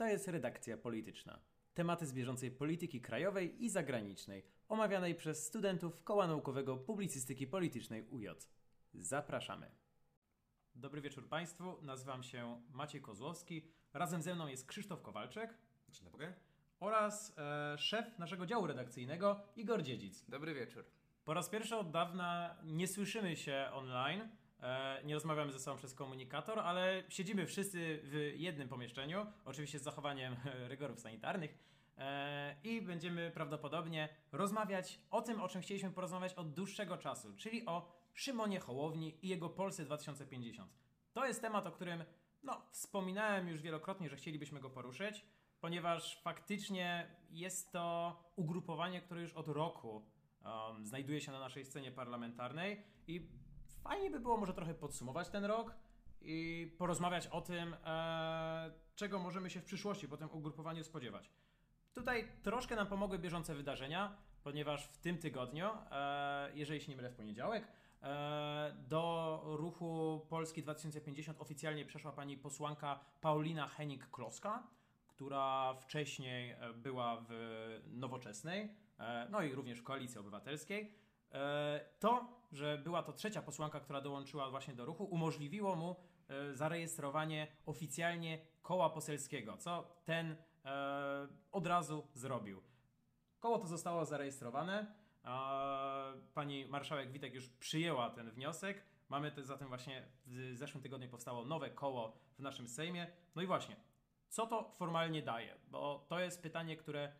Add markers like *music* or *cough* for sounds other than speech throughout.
To jest redakcja polityczna. Tematy z bieżącej polityki krajowej i zagranicznej, omawianej przez studentów Koła Naukowego Publicystyki Politycznej UJ. Zapraszamy. Dobry wieczór Państwu, nazywam się Maciej Kozłowski. Razem ze mną jest Krzysztof Kowalczyk Dzień dobry. oraz e, szef naszego działu redakcyjnego Igor Dziedzic. Dobry wieczór. Po raz pierwszy od dawna nie słyszymy się online, nie rozmawiamy ze sobą przez komunikator, ale siedzimy wszyscy w jednym pomieszczeniu, oczywiście z zachowaniem *laughs* rygorów sanitarnych e, i będziemy prawdopodobnie rozmawiać o tym, o czym chcieliśmy porozmawiać od dłuższego czasu, czyli o Szymonie Hołowni i jego Polsce 2050. To jest temat, o którym no, wspominałem już wielokrotnie, że chcielibyśmy go poruszyć, ponieważ faktycznie jest to ugrupowanie, które już od roku um, znajduje się na naszej scenie parlamentarnej i fajnie by było może trochę podsumować ten rok i porozmawiać o tym, e, czego możemy się w przyszłości po tym ugrupowaniu spodziewać. Tutaj troszkę nam pomogły bieżące wydarzenia, ponieważ w tym tygodniu, e, jeżeli się nie mylę w poniedziałek, e, do ruchu Polski 2050 oficjalnie przeszła pani posłanka Paulina Henik-Kloska, która wcześniej e, była w Nowoczesnej, e, no i również w Koalicji Obywatelskiej. E, To, że była to trzecia posłanka, która dołączyła właśnie do ruchu, umożliwiło mu e, zarejestrowanie oficjalnie koła poselskiego, co ten e, od razu zrobił. Koło to zostało zarejestrowane. Pani marszałek Witek już przyjęła ten wniosek. Mamy te, zatem właśnie w zeszłym tygodniu powstało nowe koło w naszym Sejmie. No i właśnie, co to formalnie daje? Bo to jest pytanie, które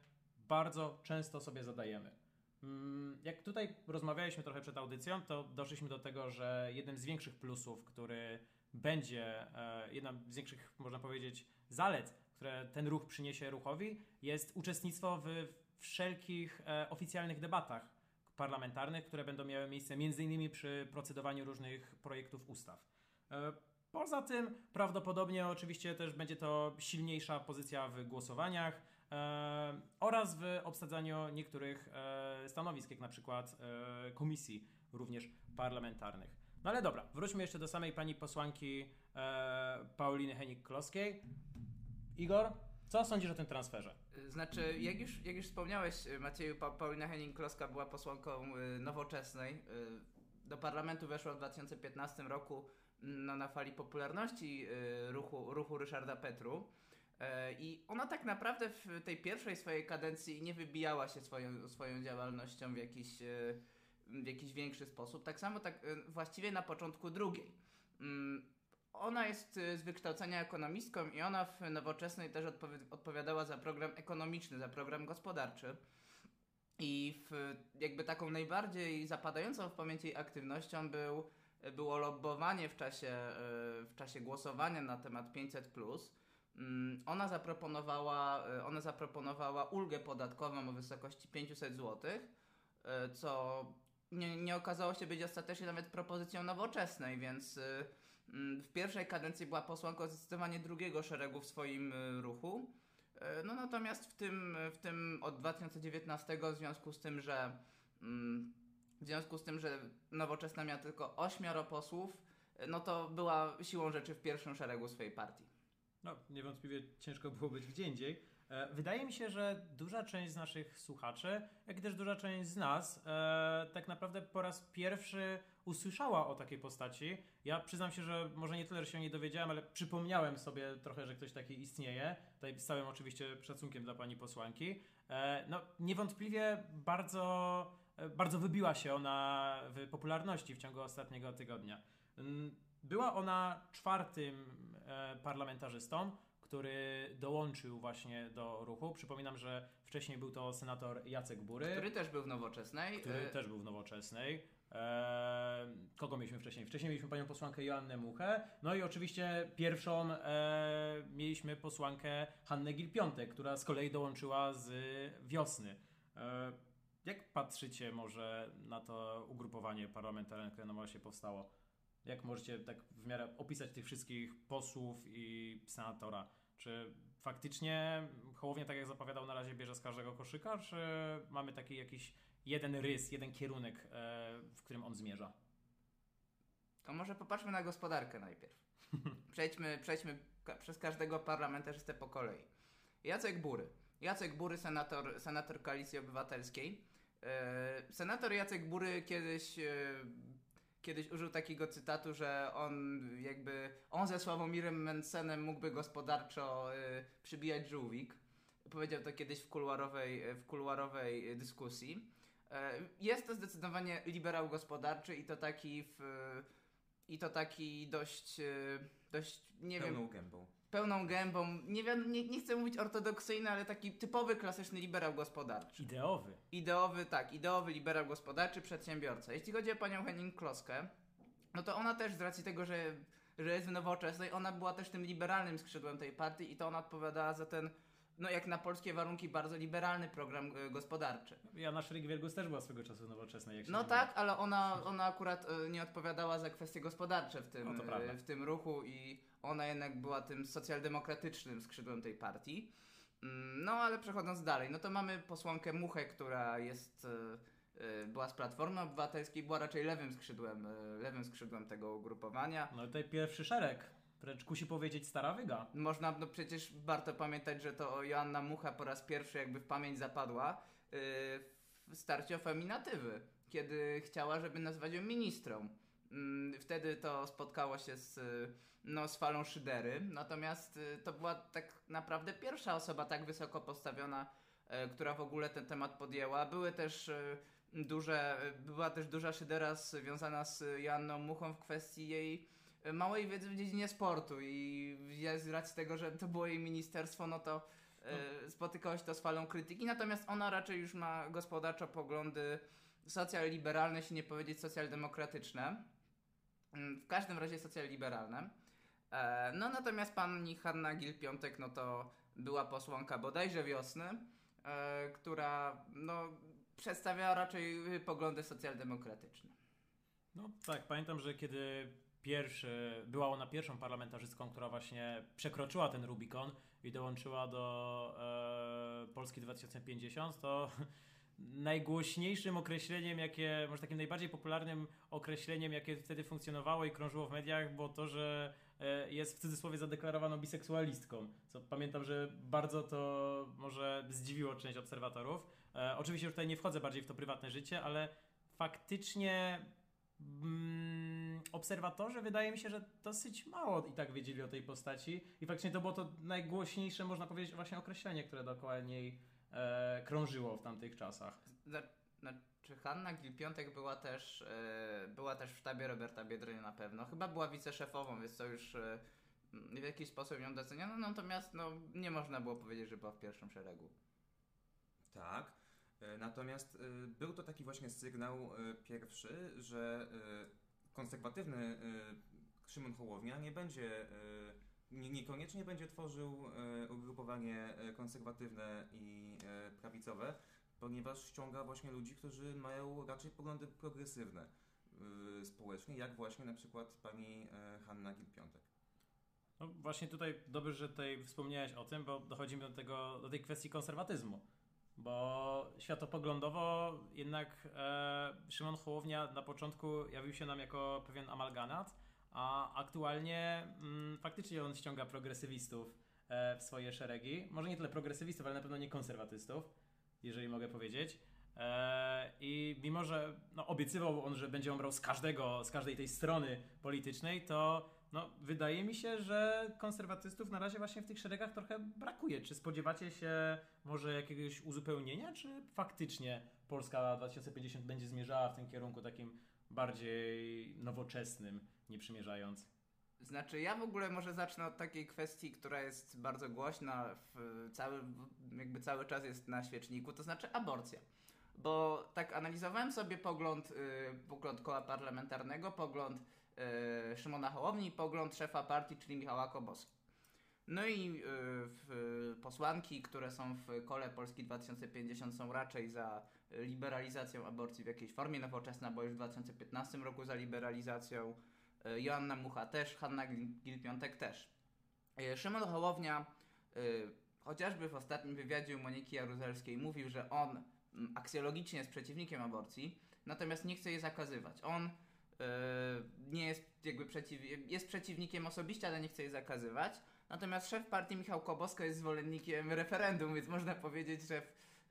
bardzo często sobie zadajemy. Mm, Jak tutaj rozmawialiśmy trochę przed audycją, to doszliśmy do tego, że jednym z większych plusów, który będzie, e, jedna z większych, można powiedzieć, zalet, które ten ruch przyniesie ruchowi, jest uczestnictwo w wszelkich e, oficjalnych debatach parlamentarnych, które będą miały miejsce m.in. przy procedowaniu różnych projektów ustaw. E, Poza tym prawdopodobnie oczywiście też będzie to silniejsza pozycja w głosowaniach oraz w obsadzaniu niektórych e, stanowisk, jak na przykład e, komisji również parlamentarnych. No ale dobra, wróćmy jeszcze do samej pani posłanki e, Pauliny Henik-Kloskiej. Igor, co sądzisz o tym transferze? Znaczy, jak już, jak już wspomniałeś, Macieju, pa Paulina Henning-Kloska była posłanką nowoczesnej. Do parlamentu weszła w 2015 roku no, na fali popularności ruchu, ruchu Ryszarda Petru. E, I ona tak naprawdę w tej pierwszej swojej kadencji nie wybijała się swoją, swoją działalnością w jakiś, y, w jakiś większy sposób. Tak samo tak y, właściwie na początku drugiej. Mm, Ona jest z wykształcenia ekonomistką i ona w nowoczesnej też odpowi- odpowiadała za program ekonomiczny, za program gospodarczy. I w, jakby taką najbardziej zapadającą w pamięci aktywnością był, było lobbowanie w czasie, w czasie głosowania na temat 500. Mm, Ona zaproponowała, y, ona zaproponowała ulgę podatkową o wysokości 500 zł, y, co nie, nie okazało się być ostatecznie nawet propozycją nowoczesnej, więc y, mm, w pierwszej kadencji była posłanką zdecydowanie drugiego szeregu w swoim ruchu. No natomiast w tym, w tym od 2019 w związku z tym, że mm, w związku z tym, że nowoczesna miała tylko ośmioro posłów, no to była siłą rzeczy w pierwszym szeregu swojej partii. No, niewątpliwie ciężko było być gdzie indziej. E, Wydaje mi się, że duża część z naszych słuchaczy, jak też duża część z nas, e, tak naprawdę po raz pierwszy usłyszała o takiej postaci. Ja przyznam się, że może nie tyle, że się nie dowiedziałem, ale przypomniałem sobie trochę, że ktoś taki istnieje. Tutaj z całym oczywiście szacunkiem dla pani posłanki. E, no, niewątpliwie bardzo, e, bardzo wybiła się ona w popularności w ciągu ostatniego tygodnia. Była ona czwartym e, parlamentarzystą, który dołączył właśnie do ruchu. Przypominam, że wcześniej był to senator Jacek Bury, Który też był w nowoczesnej. który y, też był w Nowoczesnej. E, kogo mieliśmy wcześniej? Wcześniej mieliśmy panią posłankę Joannę Muchę. No i oczywiście pierwszą e, mieliśmy posłankę Hannę Gil-Piątek, która z kolei dołączyła z wiosny. E, jak patrzycie może na to ugrupowanie parlamentarne, które na właśnie powstało? Jak możecie tak w miarę opisać tych wszystkich posłów i senatora? Czy faktycznie Hołownia, tak jak zapowiadał, na razie bierze z każdego koszyka, czy mamy taki jakiś jeden rys, jeden kierunek, e, w którym on zmierza? To może popatrzmy na gospodarkę najpierw. *laughs* Przejdźmy, przejdźmy ka przez każdego parlamentarzystę po kolei. Jacek Bury. Jacek Bury, senator, senator Koalicji Obywatelskiej. E, senator Jacek Bury kiedyś, e, kiedyś użył takiego cytatu, że on jakby, on ze Sławomirem Mencenem mógłby gospodarczo e, przybijać żółwik. Powiedział to kiedyś w kuluarowej, w kuluarowej dyskusji. E, jest to zdecydowanie liberał gospodarczy i to taki w, i to taki dość, e, dość nie Pełną wiem, gębą. pełną gębą. Nie, wiem, nie, nie chcę mówić ortodoksyjny, ale taki typowy, klasyczny liberał gospodarczy. Ideowy. Ideowy, tak, ideowy liberał gospodarczy, przedsiębiorca. Jeśli chodzi o panią Henning Kloskę, no to ona też z racji tego, że, że jest w nowoczesnej, ona była też tym liberalnym skrzydłem tej partii i to ona odpowiadała za ten, no jak na polskie warunki, bardzo liberalny program e, gospodarczy. Jana Szryk-Wielgus też była swego czasu nowoczesna. Jak się No tak, ale ona, ona akurat e, nie odpowiadała za kwestie gospodarcze w tym, No e, w tym ruchu i ona jednak była tym socjaldemokratycznym skrzydłem tej partii. Mm, No ale przechodząc dalej, no to mamy posłankę Muchę, która jest, była z Platformy Obywatelskiej, była raczej lewym skrzydłem, lewym skrzydłem tego ugrupowania. No tutaj pierwszy szereg. Wręcz kusi powiedzieć stara wyga. Można, no przecież warto pamiętać, że to Joanna Mucha po raz pierwszy jakby w pamięć zapadła yy, w starcie o feminatywy, kiedy chciała, żeby nazwać ją ministrą. Mm, Wtedy to spotkało się z, no, z falą szydery, natomiast y, to była tak naprawdę pierwsza osoba tak wysoko postawiona, y, która w ogóle ten temat podjęła. Były też y, duże, była też duża szydera związana z Joanną Muchą w kwestii jej małej wiedzy w dziedzinie sportu i ja z racji tego, że to było jej ministerstwo, no to y, spotykało się to z falą krytyki, natomiast ona raczej już ma gospodarczo poglądy socjal-liberalne, jeśli nie powiedzieć socjaldemokratyczne. Mm, W każdym razie socjal-liberalne. E, No natomiast pani Hanna Gil-Piątek, no to była posłanka bodajże wiosny, e, która no, przedstawiała raczej poglądy socjaldemokratyczne. No tak, pamiętam, że kiedy pierwszy, była ona pierwszą parlamentarzystką, która właśnie przekroczyła ten Rubikon i dołączyła do e, Polski 2050, to *laughs* najgłośniejszym określeniem, jakie, może takim najbardziej popularnym określeniem, jakie wtedy funkcjonowało i krążyło w mediach, było to, że e, jest w cudzysłowie zadeklarowaną biseksualistką. Co pamiętam, że bardzo to może zdziwiło część obserwatorów. E, oczywiście tutaj nie wchodzę bardziej w to prywatne życie, ale faktycznie mm, obserwatorzy wydaje mi się, że dosyć mało i tak wiedzieli o tej postaci i faktycznie to było to najgłośniejsze, można powiedzieć, właśnie określenie, które dookoła niej e, krążyło w tamtych czasach. Zna- Znaczy Hanna Gil-Piątek była też, e, była też w sztabie Roberta Biedronia na pewno. Chyba była wiceszefową, więc to już e, w jakiś sposób ją doceniono, natomiast no, nie można było powiedzieć, że była w pierwszym szeregu. Tak. E, Natomiast e, był to taki właśnie sygnał e, pierwszy, że konserwatywny e, Szymon Hołownia nie będzie, nie, niekoniecznie będzie tworzył e, ugrupowanie konserwatywne i prawicowe, ponieważ ściąga właśnie ludzi, którzy mają raczej poglądy progresywne społecznie, jak właśnie na przykład pani Hanna Gil-Piątek. No właśnie tutaj dobrze, że tutaj wspomniałeś o tym, bo dochodzimy do, tego, do tej kwestii konserwatyzmu. Bo światopoglądowo jednak e, Szymon Hołownia na początku jawił się nam jako pewien amalgamat, a aktualnie mm, faktycznie on ściąga progresywistów e, w swoje szeregi. Może nie tyle progresywistów, ale na pewno nie konserwatystów, jeżeli mogę powiedzieć. E, I mimo, że no, obiecywał on, że będzie on brał z każdego, z każdej tej strony politycznej, to no, wydaje mi się, że konserwatystów na razie właśnie w tych szeregach trochę brakuje. Czy spodziewacie się może jakiegoś uzupełnienia, czy faktycznie Polska 2050 będzie zmierzała w tym kierunku takim bardziej nowoczesnym, nie przymierzając? Znaczy, ja w ogóle może zacznę od takiej kwestii, która jest bardzo głośna, w cały, jakby cały czas jest na świeczniku, to znaczy aborcja. Bo tak analizowałem sobie pogląd, y, pogląd koła parlamentarnego, pogląd y, Szymona Hołowni i pogląd szefa partii, czyli Michała Koboski. No i w, posłanki, które są w kole Polski 2050 są raczej za liberalizacją aborcji w jakiejś formie nowoczesna, bo już w 2015 roku za liberalizacją E, Joanna Mucha też, Hanna Gil- Gil-Piątek też. E, Szymon Hołownia, e, chociażby w ostatnim wywiadzie u Moniki Jaruzelskiej, mówił, że on mm, aksjologicznie jest przeciwnikiem aborcji, natomiast nie chce jej zakazywać. On e, nie jest jakby przeciw, jest przeciwnikiem osobiście, ale nie chce jej zakazywać. Natomiast szef partii Michał Kobosko jest zwolennikiem referendum, więc można powiedzieć, że w,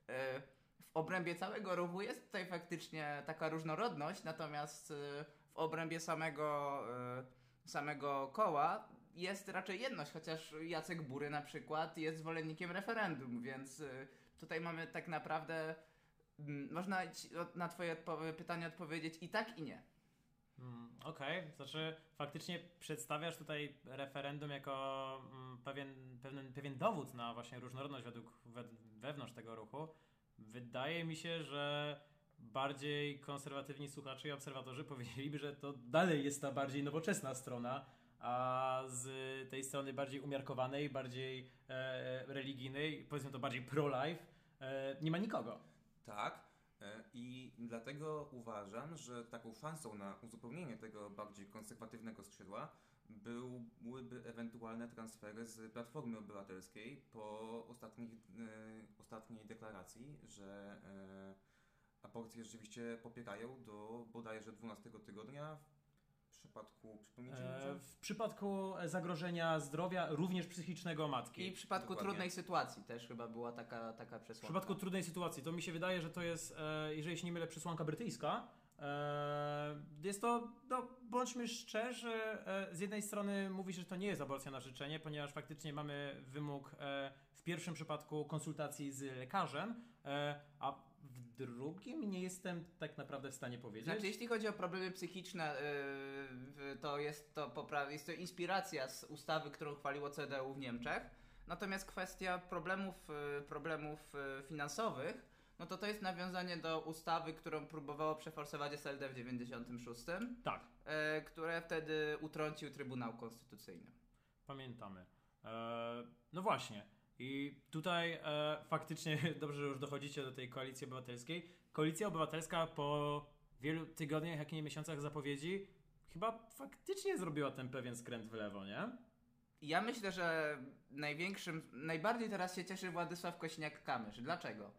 e, w obrębie całego ruchu jest tutaj faktycznie taka różnorodność, natomiast e, w obrębie samego, e, samego koła jest raczej jedność, chociaż Jacek Bury na przykład jest zwolennikiem referendum, więc e, tutaj mamy tak naprawdę, można na twoje pytanie odpowiedzieć i tak i nie. Mm, Okej, znaczy faktycznie przedstawiasz tutaj referendum jako mm, pewien, pewien, pewien dowód na właśnie różnorodność według, we, wewnątrz tego ruchu. Wydaje mi się, że bardziej konserwatywni słuchacze i obserwatorzy *laughs* powiedzieliby, że to dalej jest ta bardziej nowoczesna strona, a z tej strony bardziej umiarkowanej, bardziej e, religijnej, powiedzmy to bardziej pro-life, e, nie ma nikogo. Tak. I dlatego uważam, że taką szansą na uzupełnienie tego bardziej konserwatywnego skrzydła byłyby ewentualne transfery z Platformy Obywatelskiej po ostatnich, e, ostatniej deklaracji, że e, aborcje rzeczywiście popierają do bodajże 12 tygodnia. W przypadku, przypomnijcie E, w przypadku zagrożenia zdrowia, również psychicznego matki. I w przypadku Dokładnie. trudnej sytuacji też chyba była taka, taka W przesłanka. przypadku trudnej sytuacji, to mi się wydaje, że to jest, e, jeżeli się nie mylę, przesłanka brytyjska. E, jest to, no, bądźmy szczerzy, e, z jednej strony mówi się, że to nie jest aborcja na życzenie, ponieważ faktycznie mamy wymóg e, w pierwszym przypadku konsultacji z lekarzem, e, a w drugim nie jestem tak naprawdę w stanie powiedzieć. Znaczy, jeśli chodzi o problemy psychiczne, yy, to jest to, popra- jest to inspiracja z ustawy, którą chwaliło CDU w Niemczech. Natomiast kwestia problemów, yy, problemów yy, finansowych, no to to jest nawiązanie do ustawy, którą próbowało przeforsować SLD w 96, Tak, yy, które wtedy utrącił Trybunał Konstytucyjny. Pamiętamy. E, no właśnie. I tutaj e, faktycznie *laughs* dobrze, że już dochodzicie do tej koalicji obywatelskiej. Koalicja obywatelska po wielu tygodniach, jak nie miesiącach zapowiedzi, chyba faktycznie zrobiła ten pewien skręt w lewo, nie? Ja myślę, że największym, najbardziej teraz się cieszy Władysław Kośniak-Kamysz. Dlaczego?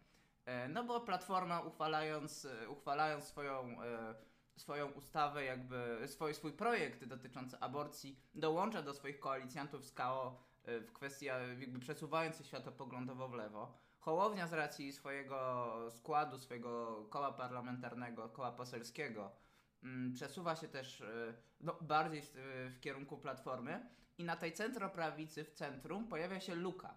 E, No bo Platforma uchwalając, e, uchwalając swoją, e, swoją ustawę, jakby swój, swój projekt dotyczący aborcji, dołącza do swoich koalicjantów z KO w kwestii jakby przesuwając się światopoglądowo w lewo. Hołownia z racji swojego składu, swojego koła parlamentarnego, koła poselskiego mm, przesuwa się też e, no, bardziej w, kierunku Platformy i na tej centroprawicy w centrum pojawia się luka.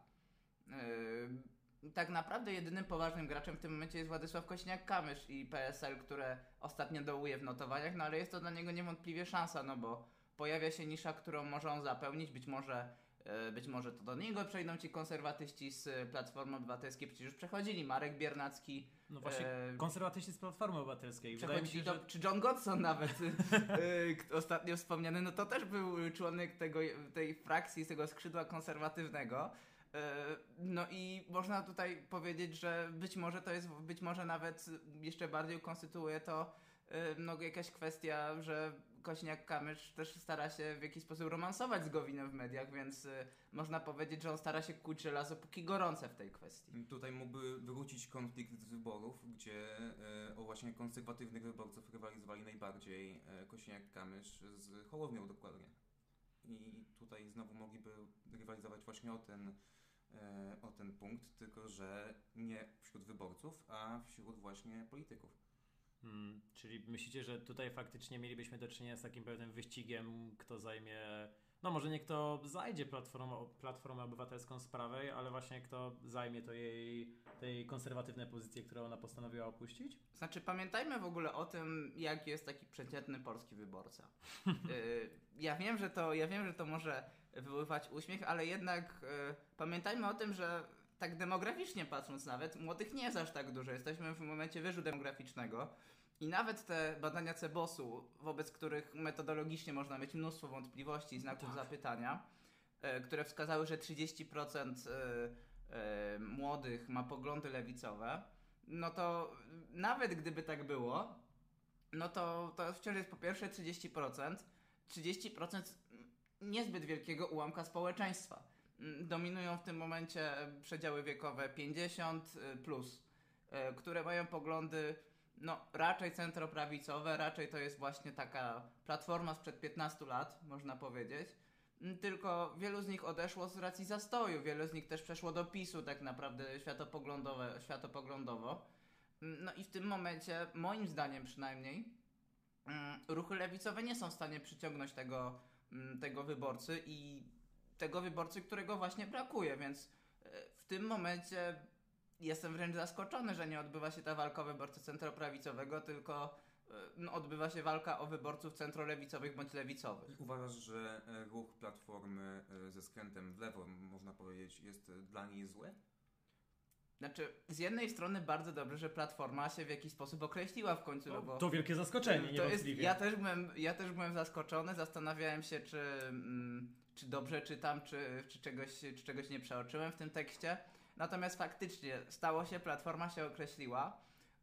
Yy, tak naprawdę jedynym poważnym graczem w tym momencie jest Władysław Kośniak-Kamysz i PSL, które ostatnio dołuje w notowaniach, no ale jest to dla niego niewątpliwie szansa, no bo pojawia się nisza, którą może on zapełnić, być może być może to do niego przejdą ci konserwatyści z Platformy Obywatelskiej, przecież już przechodzili, Marek Biernacki, No właśnie, e, konserwatyści z Platformy Obywatelskiej. Mi się, Przechodzili że... do, czy John Godson nawet, *laughs* k- ostatnio wspomniany, no to też był członek tego, tej frakcji, tego skrzydła konserwatywnego. Y, No i można tutaj powiedzieć, że być może to jest, być może nawet jeszcze bardziej konstytuuje to no, jakaś kwestia, że Kośniak-Kamysz też stara się w jakiś sposób romansować z Gowinem w mediach, więc y, można powiedzieć, że on stara się kuć żelazo póki gorące w tej kwestii. Tutaj mógłby wrócić konflikt z wyborów, gdzie e, o właśnie konserwatywnych wyborców rywalizowali najbardziej e, Kosiniak-Kamysz z Hołownią dokładnie. I tutaj znowu mogliby rywalizować właśnie o ten, o ten punkt, tylko że nie wśród wyborców, a wśród właśnie polityków. Hmm, czyli myślicie, że tutaj faktycznie mielibyśmy do czynienia z takim pewnym wyścigiem, kto zajmie... No może nie kto zajdzie platformą, platformę obywatelską z prawej, ale właśnie kto zajmie to jej, tej konserwatywne pozycje, które ona postanowiła opuścić? Znaczy, pamiętajmy w ogóle o tym, jak jest taki przeciętny polski wyborca. *laughs* Y, ja wiem, że to, ja wiem, że to może wywoływać uśmiech, ale jednak y, pamiętajmy o tym, że tak demograficznie patrząc nawet, młodych nie jest aż tak dużo. Jesteśmy w momencie wyżu demograficznego i nawet te badania CEBOS-u, wobec których metodologicznie można mieć mnóstwo wątpliwości i znaków Tak. zapytania, y, które wskazały, że 30% y, y, młodych ma poglądy lewicowe, no to nawet gdyby tak było, no to, to wciąż jest po pierwsze 30%, 30% niezbyt wielkiego ułamka społeczeństwa. Mm, Dominują w tym momencie przedziały wiekowe 50 y, plus, y, które mają poglądy no, raczej centroprawicowe, raczej to jest właśnie taka platforma sprzed 15 lat, można powiedzieć. mm, tylko wielu z nich odeszło z racji zastoju, wielu z nich też przeszło do PiSu tak naprawdę światopoglądowe, światopoglądowo. Mm, No i w tym momencie, moim zdaniem przynajmniej, ruchy lewicowe nie są w stanie przyciągnąć tego, tego wyborcy i tego wyborcy, którego właśnie brakuje, więc e, w tym momencie jestem wręcz zaskoczony, że nie odbywa się ta walka o wyborcę centroprawicowego, tylko e, no, odbywa się walka o wyborców centrolewicowych bądź lewicowych. Uważasz, że e, ruch Platformy ze skrętem w lewo, można powiedzieć, jest dla niej zły? Znaczy, z jednej strony bardzo dobrze, że Platforma się w jakiś sposób określiła w końcu, no, bo... To wielkie zaskoczenie, To jest, ja, też byłem, ja też byłem zaskoczony, zastanawiałem się, czy, mm, czy dobrze czytam, czy, czy, czegoś, czy czegoś nie przeoczyłem w tym tekście. Natomiast faktycznie stało się, Platforma się określiła.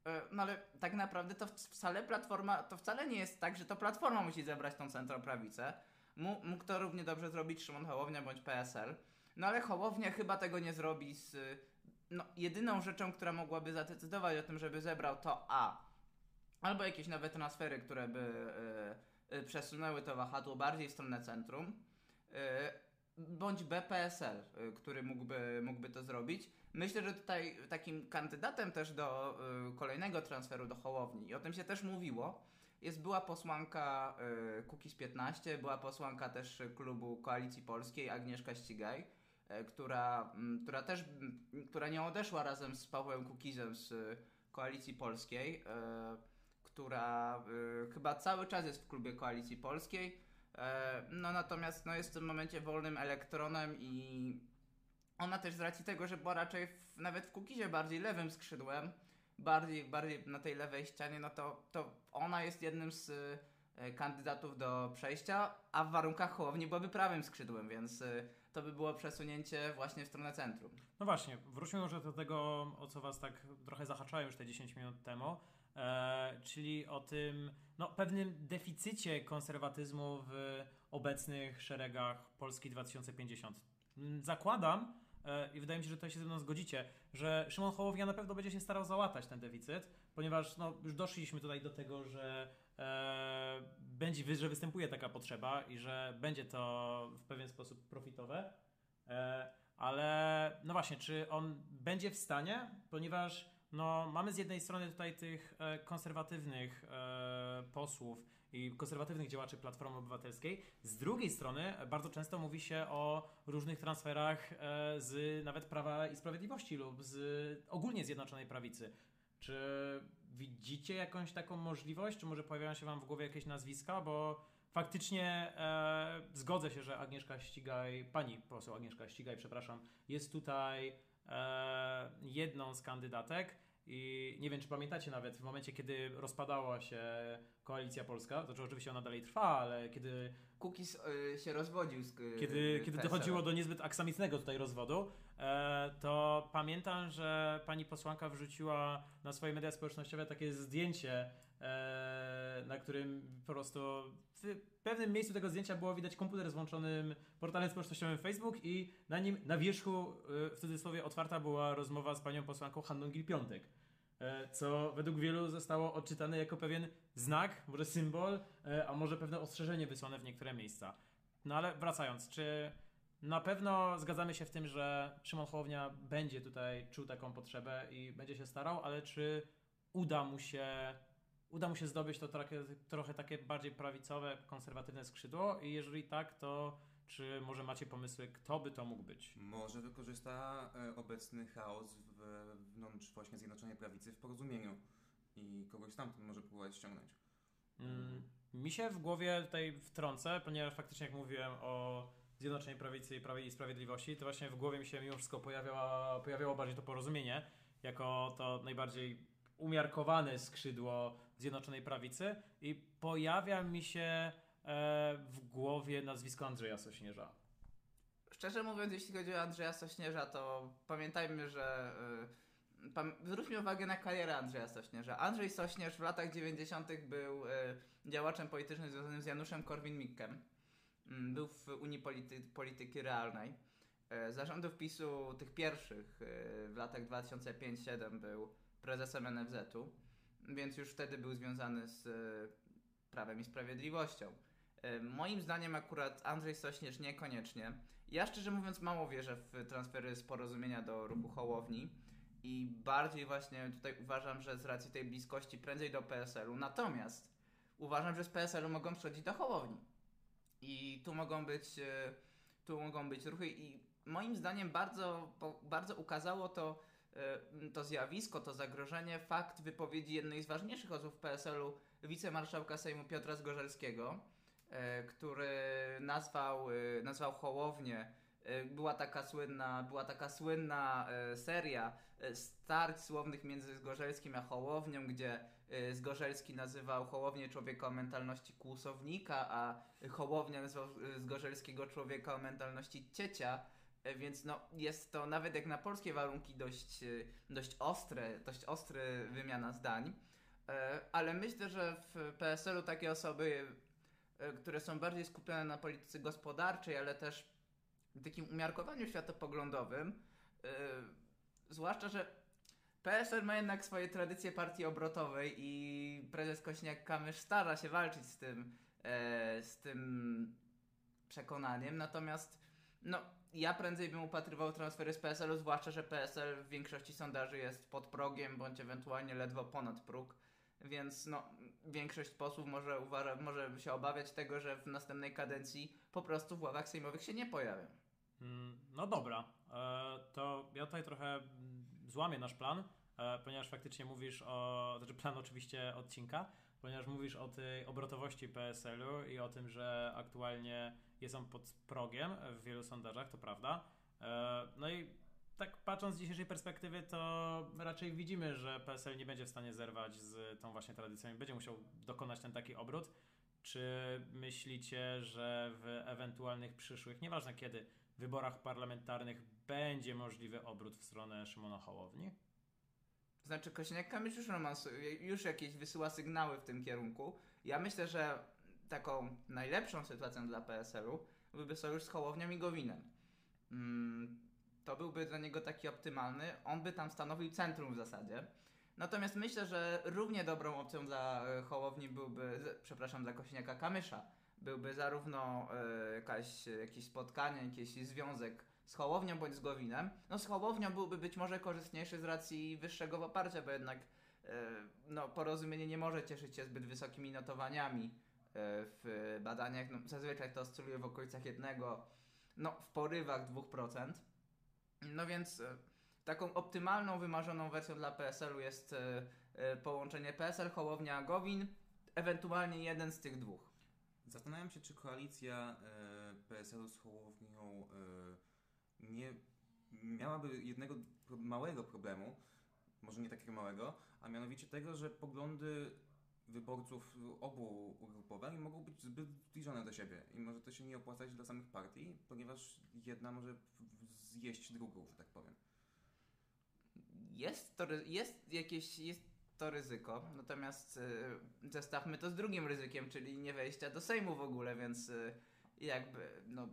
E, No ale tak naprawdę to wcale Platforma, to wcale nie jest tak, że to Platforma musi zebrać tą centroprawicę. Mógł, to równie dobrze zrobić Szymon Hołownia bądź PSL. No ale Hołownia chyba tego nie zrobi z... No, jedyną rzeczą, która mogłaby zadecydować o tym, żeby zebrał to A. Albo jakieś nowe transfery, które by y, y, przesunęły to wahadło bardziej w stronę centrum. Y, bądź BPSL, y, który mógłby, mógłby to zrobić. Myślę, że tutaj takim kandydatem też do y, kolejnego transferu do Hołowni, i o tym się też mówiło, jest była posłanka Kukiz 15, była posłanka też klubu Koalicji Polskiej Agnieszka Ścigaj, która, mm, która też, mm, która nie odeszła razem z Pawłem Kukizem z Koalicji Polskiej, która chyba cały czas jest w klubie Koalicji Polskiej. E, No natomiast no, jest w tym momencie wolnym elektronem i ona też z racji tego, że była raczej w, nawet w Kukizie bardziej lewym skrzydłem, bardziej, bardziej na tej lewej ścianie, no to, to ona jest jednym z e, kandydatów do przejścia, a w warunkach Hołowni byłaby prawym skrzydłem, więc e, to by było przesunięcie właśnie w stronę centrum. No właśnie, wróćmy może do tego, o co was tak trochę zahaczałem już te 10 minut temu, czyli o tym no, pewnym deficycie konserwatyzmu w obecnych szeregach Polski 2050. Mm, Zakładam, e, i wydaje mi się, że to się ze mną zgodzicie, że Szymon Hołownia na pewno będzie się starał załatać ten deficyt, ponieważ no, już doszliśmy tutaj do tego, że e, będzie, że występuje taka potrzeba i że będzie to w pewien sposób profitowe. E, ale no właśnie, czy on będzie w stanie? Ponieważ no, mamy z jednej strony tutaj tych e, konserwatywnych e, posłów i konserwatywnych działaczy Platformy Obywatelskiej. Z drugiej strony e, bardzo często mówi się o różnych transferach z nawet Prawa i Sprawiedliwości lub z ogólnie Zjednoczonej Prawicy. Czy widzicie jakąś taką możliwość? Czy może pojawiają się Wam w głowie jakieś nazwiska? Bo faktycznie e, zgodzę się, że Agnieszka Ścigaj, pani poseł Agnieszka Ścigaj, przepraszam, jest tutaj jedną z kandydatek. I nie wiem, czy pamiętacie nawet w momencie, kiedy rozpadała się Koalicja Polska, to oczywiście ona dalej trwa, ale kiedy Kukiz y, się rozwodził z y, kiedy, kiedy dochodziło do niezbyt aksamitnego tutaj rozwodu, e, to pamiętam, że pani posłanka wrzuciła na swoje media społecznościowe takie zdjęcie, e, na którym po prostu w pewnym miejscu tego zdjęcia było widać komputer z włączonym portalem społecznościowym Facebook i na nim na wierzchu e, w cudzysłowie otwarta była rozmowa z panią posłanką Hanną Gil-Piątek. e, Co według wielu zostało odczytane jako pewien znak, może symbol, e, a może pewne ostrzeżenie wysłane w niektóre miejsca. No ale wracając, czy na pewno zgadzamy się w tym, że Szymon Hołownia będzie tutaj czuł taką potrzebę i będzie się starał, ale czy uda mu się, uda mu się zdobyć to trochę, trochę takie bardziej prawicowe, konserwatywne skrzydło? I jeżeli tak, to czy może macie pomysły, kto by to mógł być? Może wykorzysta e, obecny chaos wewnątrz właśnie Zjednoczonej Prawicy w porozumieniu i kogoś stamtąd może próbować ściągnąć. Mm, mi się w głowie tutaj wtrącę, ponieważ faktycznie jak mówiłem o Zjednoczonej Prawicy i Prawie i Sprawiedliwości, to właśnie w głowie mi się mimo wszystko pojawiała, pojawiało bardziej to porozumienie, jako to najbardziej umiarkowane skrzydło Zjednoczonej Prawicy i pojawia mi się e, w głowie nazwisko Andrzeja Sośnierza. Szczerze mówiąc, jeśli chodzi o Andrzeja Sośnierza, to pamiętajmy, że. pam- zwróćmy uwagę na karierę Andrzeja Sośnierza. Andrzej Sośnierz w latach 90. był y, działaczem politycznym związanym z Januszem Korwin-Mikkem. Mm, Był w Unii Polity- Polityki Realnej. Zarządów PiSu, tych pierwszych, w latach 2005-2007 był prezesem NFZ-u, więc już wtedy był związany z y, Prawem i Sprawiedliwością. E, moim zdaniem akurat Andrzej Sośnierz niekoniecznie. Ja szczerze mówiąc mało wierzę w transfery z porozumienia do ruchu Hołowni i bardziej właśnie tutaj uważam, że z racji tej bliskości prędzej do PSL-u. Natomiast uważam, że z PSL-u mogą przychodzić do Hołowni. I tu mogą być, e, tu mogą być ruchy i moim zdaniem bardzo, bardzo ukazało to, e, to zjawisko, to zagrożenie, fakt wypowiedzi jednej z ważniejszych osób w PSL-u, wicemarszałka Sejmu Piotra Zgorzelskiego, e, który nazwał, nazwał Hołownię była taka słynna, była taka słynna seria starć słownych między Zgorzelskim a Hołownią, gdzie Y, Zgorzelski nazywał Hołownię człowieka o mentalności kłusownika, a Hołownia nazywał y, Zgorzelskiego człowieka o mentalności ciecia. Y, więc no, jest to nawet jak na polskie warunki dość, dość ostre, dość ostry wymiana zdań. Ale myślę, że w PSL-u takie osoby, które są bardziej skupione na polityce gospodarczej, ale też takim umiarkowaniu światopoglądowym, zwłaszcza, że PSL ma jednak swoje tradycje partii obrotowej i prezes Kośniak-Kamysz stara się walczyć z tym, e, z tym przekonaniem, natomiast no, ja prędzej bym upatrywał transfery z PSL-u, zwłaszcza, że PSL w większości sondaży jest pod progiem, bądź ewentualnie ledwo ponad próg, więc no, większość posłów może, uważa, może się obawiać tego, że w następnej kadencji po prostu w ławach sejmowych się nie pojawią. Mm, no dobra, e, to ja tutaj trochę złamie nasz plan, e, ponieważ faktycznie mówisz o, znaczy plan oczywiście odcinka, ponieważ mówisz o tej obrotowości PSL-u i o tym, że aktualnie jest on pod progiem w wielu sondażach, to prawda. E, no i tak patrząc z dzisiejszej perspektywy, to raczej widzimy, że PSL nie będzie w stanie zerwać z tą właśnie tradycją i będzie musiał dokonać ten taki obrót. Czy myślicie, że w ewentualnych przyszłych, nieważne kiedy, wyborach parlamentarnych będzie możliwy obrót w stronę Szymona Hołowni? Znaczy, Kosiniak-Kamysz już, już jakieś wysyła sygnały w tym kierunku. Ja myślę, że taką najlepszą sytuacją dla PSL-u byłby sojusz z Hołownią i Gowinem. Mm, to byłby dla niego taki optymalny. On by tam stanowił centrum w zasadzie. Natomiast myślę, że równie dobrą opcją dla e, Hołowni byłby, przepraszam, dla Kosiniaka-Kamysza byłby zarówno e, jakaś, jakieś spotkanie, jakiś związek z Hołownią bądź z Gowinem. No z Hołownią byłby być może korzystniejszy z racji wyższego poparcia, bo jednak e, no, porozumienie nie może cieszyć się zbyt wysokimi notowaniami w badaniach. No, zazwyczaj to oscyluje w okolicach jednego, no w porywach 2%. No więc e, taką optymalną, wymarzoną wersją dla PSL-u jest e, e, połączenie PSL, Hołownia, Gowin, ewentualnie jeden z tych dwóch. Zastanawiam się, czy koalicja e, PSL-u z Hołownią e, nie miałaby jednego małego problemu, może nie takiego małego, a mianowicie tego, że poglądy wyborców obu ugrupowań mogą być zbyt zbliżone do siebie i może to się nie opłacać dla samych partii, ponieważ jedna może zjeść drugą, że tak powiem. Jest to jest jakieś, jest to ryzyko. Natomiast y, zestawmy to z drugim ryzykiem, czyli nie wejścia do Sejmu w ogóle, więc y, jakby no,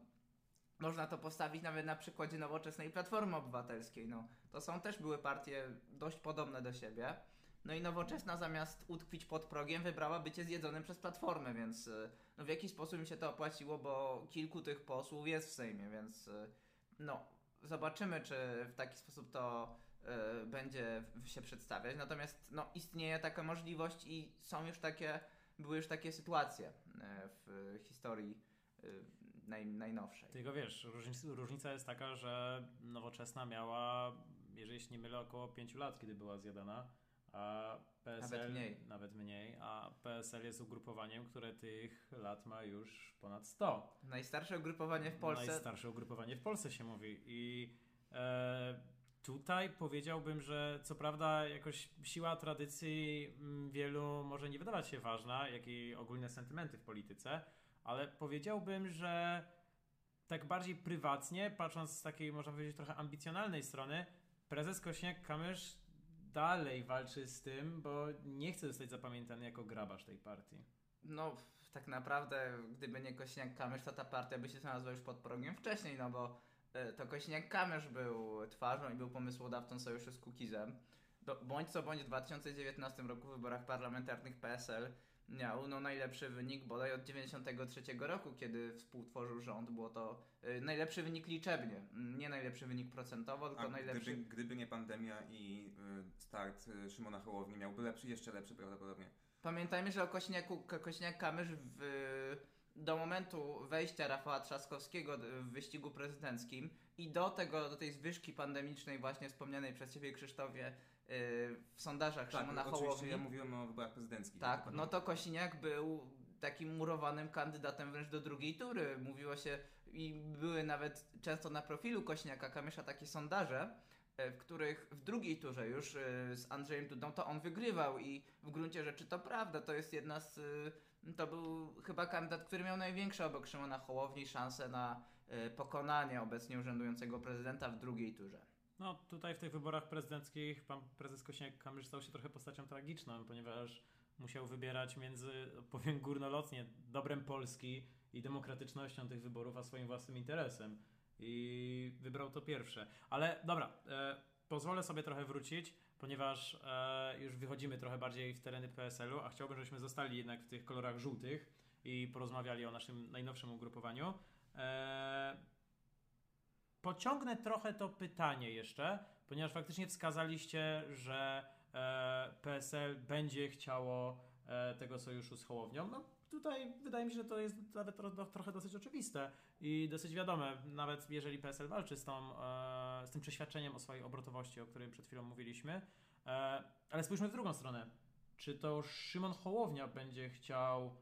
można to postawić nawet na przykładzie nowoczesnej Platformy Obywatelskiej. No, to są też były partie dość podobne do siebie. No i nowoczesna zamiast utkwić pod progiem wybrała bycie zjedzonym przez Platformę, więc y, no, w jaki sposób im się to opłaciło, bo kilku tych posłów jest w Sejmie, więc y, no zobaczymy, czy w taki sposób to Y, będzie się przedstawiać. Natomiast no, istnieje taka możliwość i są już takie, były już takie sytuacje y, w historii naj, najnowszej. Tylko wiesz, różnica, różnica jest taka, że nowoczesna miała, jeżeli się nie mylę, około 5 lat, kiedy była zjadana, a PSL nawet mniej. nawet mniej, a PSL jest ugrupowaniem, które tych lat ma już ponad 100. Najstarsze ugrupowanie w Polsce. Najstarsze ugrupowanie w Polsce się mówi i e, Tutaj powiedziałbym, że co prawda jakoś siła tradycji mm, wielu może nie wydawać się ważna, jak i ogólne sentymenty w polityce, ale powiedziałbym, że tak bardziej prywatnie, patrząc z takiej, można powiedzieć, trochę ambicjonalnej strony, prezes Kośniak-Kamysz dalej walczy z tym, bo nie chce zostać zapamiętany jako grabarz tej partii. No, tak naprawdę, gdyby nie Kośniak-Kamysz, to ta partia by się znalazła już pod progiem wcześniej, no bo E, to Kośniak-Kamysz był twarzą i był pomysłodawcą sojuszu z Kukizem. Do, bądź co bądź w 2019 roku w wyborach parlamentarnych PSL miał no, najlepszy wynik bodaj od 93 roku, kiedy współtworzył rząd. Było to y, najlepszy wynik liczebnie, mm, nie najlepszy wynik procentowo, tylko A najlepszy. gdyby, gdyby nie pandemia i y, start y, Szymona Hołowni miałby lepszy, jeszcze lepszy prawdopodobnie. Pamiętajmy, że o Kośniaku, Ko- Kośniak-Kamysz w, do momentu wejścia Rafała Trzaskowskiego w wyścigu prezydenckim i do tego, do tej zwyżki pandemicznej właśnie wspomnianej przez Ciebie Krzysztofie w sondażach Tak, Szymona Hołowni. ja mówiłem o wyborach prezydenckich. Tak, no to Kosiniak był takim murowanym kandydatem wręcz do drugiej tury. Mówiło się i były nawet często na profilu Kośniaka Kamysza takie sondaże, e, w których w drugiej turze już e, z Andrzejem Dudą to on wygrywał i w gruncie rzeczy to prawda, to jest jedna z... To był chyba kandydat, który miał największe obok Szymona Hołowni szanse na e, pokonanie obecnie urzędującego prezydenta w drugiej turze. No tutaj w tych wyborach prezydenckich pan prezes Kosiniak-Kamysz stał się trochę postacią tragiczną, ponieważ musiał wybierać między, powiem górnolotnie, dobrem Polski i demokratycznością tych wyborów, a swoim własnym interesem. I wybrał to pierwsze. Ale dobra, e, pozwolę sobie trochę wrócić, ponieważ e, już wychodzimy trochę bardziej w tereny PSL-u, a chciałbym, żebyśmy zostali jednak w tych kolorach żółtych i porozmawiali o naszym najnowszym ugrupowaniu. E, pociągnę trochę to pytanie jeszcze, ponieważ faktycznie wskazaliście, że e, PSL będzie chciało e, tego sojuszu z Hołownią. No tutaj wydaje mi się, że to jest nawet tro, trochę dosyć oczywiste i dosyć wiadome, nawet jeżeli PSL walczy z, tą, e, z tym przeświadczeniem o swojej obrotowości, o którym przed chwilą mówiliśmy. Ale spójrzmy w drugą stronę. Czy to Szymon Hołownia będzie chciał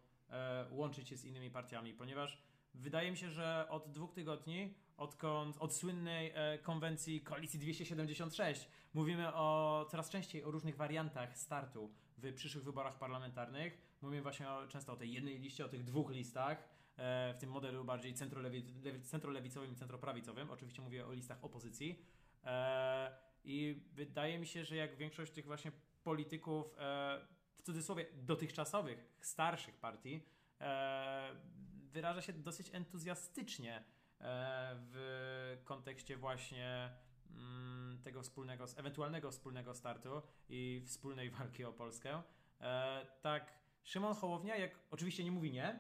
łączyć się z innymi partiami, ponieważ wydaje mi się, że od dwóch tygodni, odkąd od słynnej e, konwencji Koalicji 276 mówimy o coraz częściej o różnych wariantach startu w przyszłych wyborach parlamentarnych. Mówimy właśnie o, często o tej jednej liście, o tych dwóch listach, e, w tym modelu bardziej centrolewi, lewi- centrolewicowym i centroprawicowym. Oczywiście mówię o listach opozycji. E, I wydaje mi się, że jak większość tych właśnie polityków, e, w cudzysłowie dotychczasowych, starszych partii, e, wyraża się dosyć entuzjastycznie w kontekście właśnie mm, tego wspólnego, ewentualnego wspólnego startu i wspólnej *laughs* walki o Polskę. E, tak, Szymon Hołownia, jak oczywiście nie mówi nie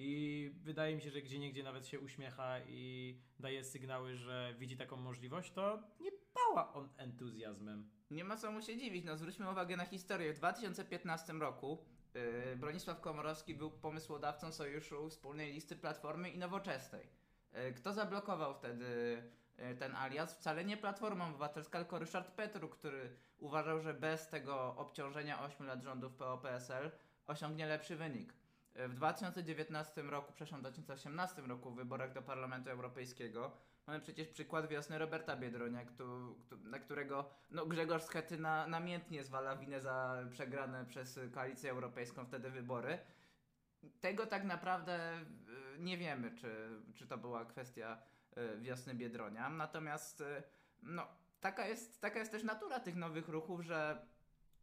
i wydaje mi się, że gdzie niegdzie nawet się uśmiecha i daje sygnały, że widzi taką możliwość, to nie pała on entuzjazmem. Nie ma co mu się dziwić, no zwróćmy uwagę na historię. W 2015 roku yy, Bronisław Komorowski był pomysłodawcą sojuszu wspólnej listy Platformy i Nowoczesnej. Yy, kto zablokował wtedy yy, ten alias? Wcale nie Platforma Obywatelska, tylko Ryszard Petru, który uważał, że bez tego obciążenia 8 lat rządów PO-PSL osiągnie lepszy wynik. Yy, W 2019 roku, przepraszam, w 2018 roku w wyborach do Parlamentu Europejskiego Mamy przecież przykład wiosny Roberta Biedronia, na którego no, Grzegorz Schetyna namiętnie zwala winę za przegrane przez Koalicję Europejską wtedy wybory. Tego tak naprawdę y, nie wiemy, czy, czy to była kwestia y, wiosny Biedronia. Natomiast y, no, taka, jest, taka jest też natura tych nowych ruchów, że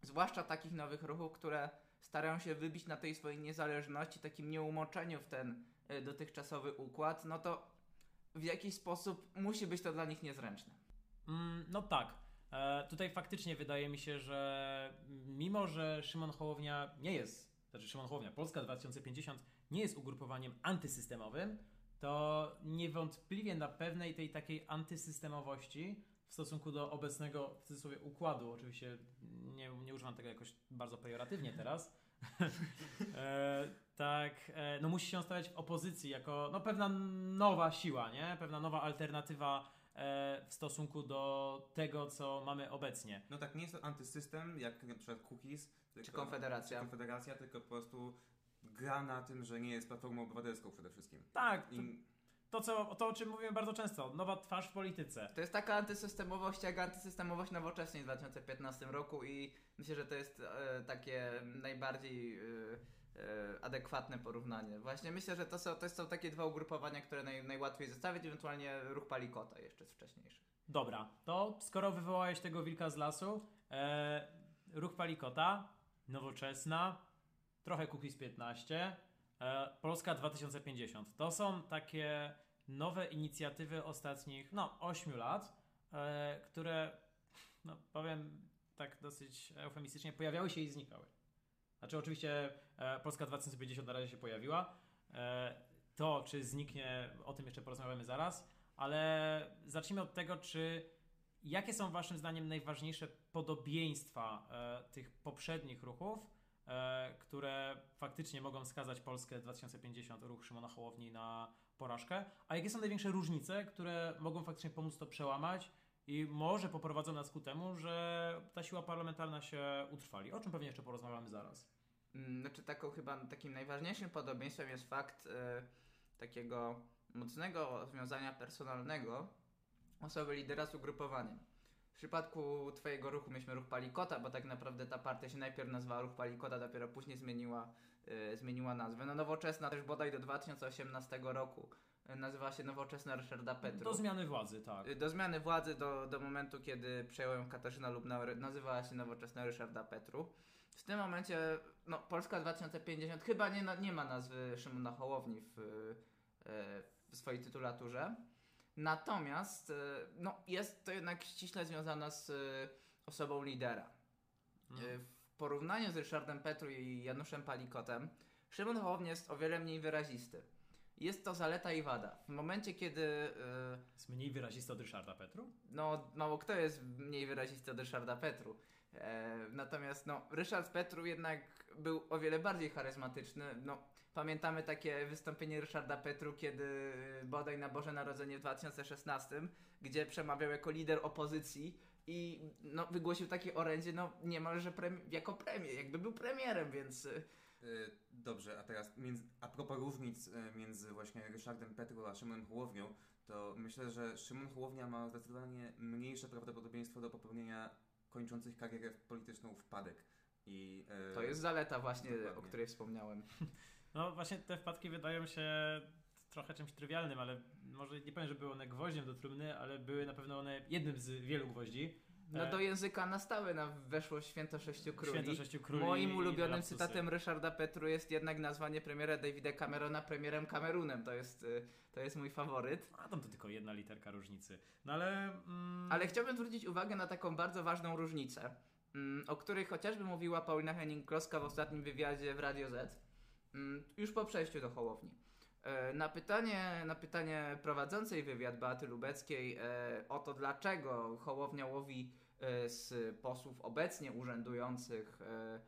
zwłaszcza takich nowych ruchów, które starają się wybić na tej swojej niezależności, takim nieumoczeniu w ten dotychczasowy układ, no to w jakiś sposób musi być to dla nich niezręczne. Mm, no tak. E, tutaj faktycznie wydaje mi się, że mimo, że Szymon Hołownia nie jest, znaczy Szymon Hołownia, Polska 2050 nie jest ugrupowaniem antysystemowym, to niewątpliwie na pewnej tej takiej antysystemowości w stosunku do obecnego w cudzysłowie układu, oczywiście nie, nie używam tego jakoś bardzo pejoratywnie teraz, *laughs* e, tak, e, no musi się stawiać w opozycji jako no, pewna nowa siła, nie? Pewna nowa alternatywa w stosunku do tego, co mamy obecnie. No tak, nie jest to antysystem, jak na przykład Cookies, tylko, Czy Konfederacja. czy Konfederacja, tylko po prostu gra na tym, że nie jest platformą obywatelską przede wszystkim. Tak, to, I to, co, to o czym mówimy bardzo często, nowa twarz w polityce. To jest taka antysystemowość jak antysystemowość nowoczesnej w 2015 roku i myślę, że to jest e, takie najbardziej e, e, adekwatne porównanie. Właśnie myślę, że to są, to są takie dwa ugrupowania, które naj, najłatwiej zestawić, ewentualnie ruch Palikota jeszcze z wcześniejszych. Dobra, to skoro wywołałeś tego wilka z lasu, e, ruch Palikota, nowoczesna, trochę Cookies 15, e, Polska 2050. To są takie nowe inicjatywy ostatnich, no, 8 lat, e, które, no, powiem tak dosyć eufemistycznie, pojawiały się i znikały. Znaczy oczywiście e, Polska 2050 na razie się pojawiła. E, to, czy zniknie, o tym jeszcze porozmawiamy zaraz, ale zacznijmy od tego, czy jakie są waszym zdaniem najważniejsze podobieństwa e, tych poprzednich ruchów, które faktycznie mogą skazać Polskę 2050, ruch Szymona Hołowni na porażkę, a jakie są największe różnice, które mogą faktycznie pomóc to przełamać i może poprowadzą nas ku temu, że ta siła parlamentarna się utrwali, o czym pewnie jeszcze porozmawiamy zaraz. Mm, Znaczy taką chyba takim najważniejszym podobieństwem jest fakt e, takiego mocnego związania personalnego osoby lidera z ugrupowaniem. W przypadku twojego ruchu mieliśmy ruch Palikota, bo tak naprawdę ta partia się najpierw nazywała ruch Palikota, dopiero później zmieniła, e, zmieniła nazwę. No nowoczesna też bodaj do 2018 roku e, nazywała się Nowoczesna Ryszarda Petru. Do zmiany władzy, tak. Y, Do zmiany władzy, do, do momentu, kiedy przejęła ją Katarzyna Lubnauer, nazywała się Nowoczesna Ryszarda Petru. W tym momencie, no, Polska 2050 chyba nie, nie ma nazwy Szymona Hołowni w, y, w swojej tytulaturze. Natomiast, y, no, jest to jednak ściśle związana z y, osobą lidera. Y, W porównaniu z Ryszardem Petru i Januszem Palikotem, Szymon Hołownia jest o wiele mniej wyrazisty. Jest to zaleta i wada. W momencie, kiedy Jest mniej wyrazisty od Ryszarda Petru? no, mało kto jest mniej wyrazisty od Ryszarda Petru. E, natomiast no, Ryszard Petru jednak był o wiele bardziej charyzmatyczny. No, pamiętamy takie wystąpienie Ryszarda Petru, kiedy bodaj na Boże Narodzenie w 2016, gdzie przemawiał jako lider opozycji i no, wygłosił takie orędzie, no niemalże premi- jako premię, jakby był premierem, więc Y, Dobrze, a teraz między, a propos różnic między właśnie Ryszardem Petru a Szymonem Hołownią, to myślę, że Szymon Hołownia ma zdecydowanie mniejsze prawdopodobieństwo do popełnienia kończących karierę polityczną wpadek. I, y, to jest zaleta właśnie, Dokładnie. o której wspomniałem. *laughs* No właśnie te wpadki wydają się trochę czymś trywialnym, ale może nie powiem, że były one gwoździem do trumny, ale były na pewno one jednym z wielu gwoździ. No E, do języka na stałe nam weszło Święto Sześciu Króli. Święto Sześciu Króli Moim ulubionym cytatem Ryszarda Petru jest jednak nazwanie premiera Davida Camerona premierem Kamerunem. To jest, y, to jest mój faworyt. A tam to tylko jedna literka różnicy. No ale... Mm, Ale chciałbym zwrócić uwagę na taką bardzo ważną różnicę, mm, o której chociażby mówiła Paulina Henning-Kloska w ostatnim wywiadzie w Radio Z, mm, już po przejściu do Hołowni. E, Na pytanie, na pytanie prowadzącej wywiad Beaty Lubeckiej e, o to, dlaczego Hołownia łowi z posłów obecnie urzędujących, e,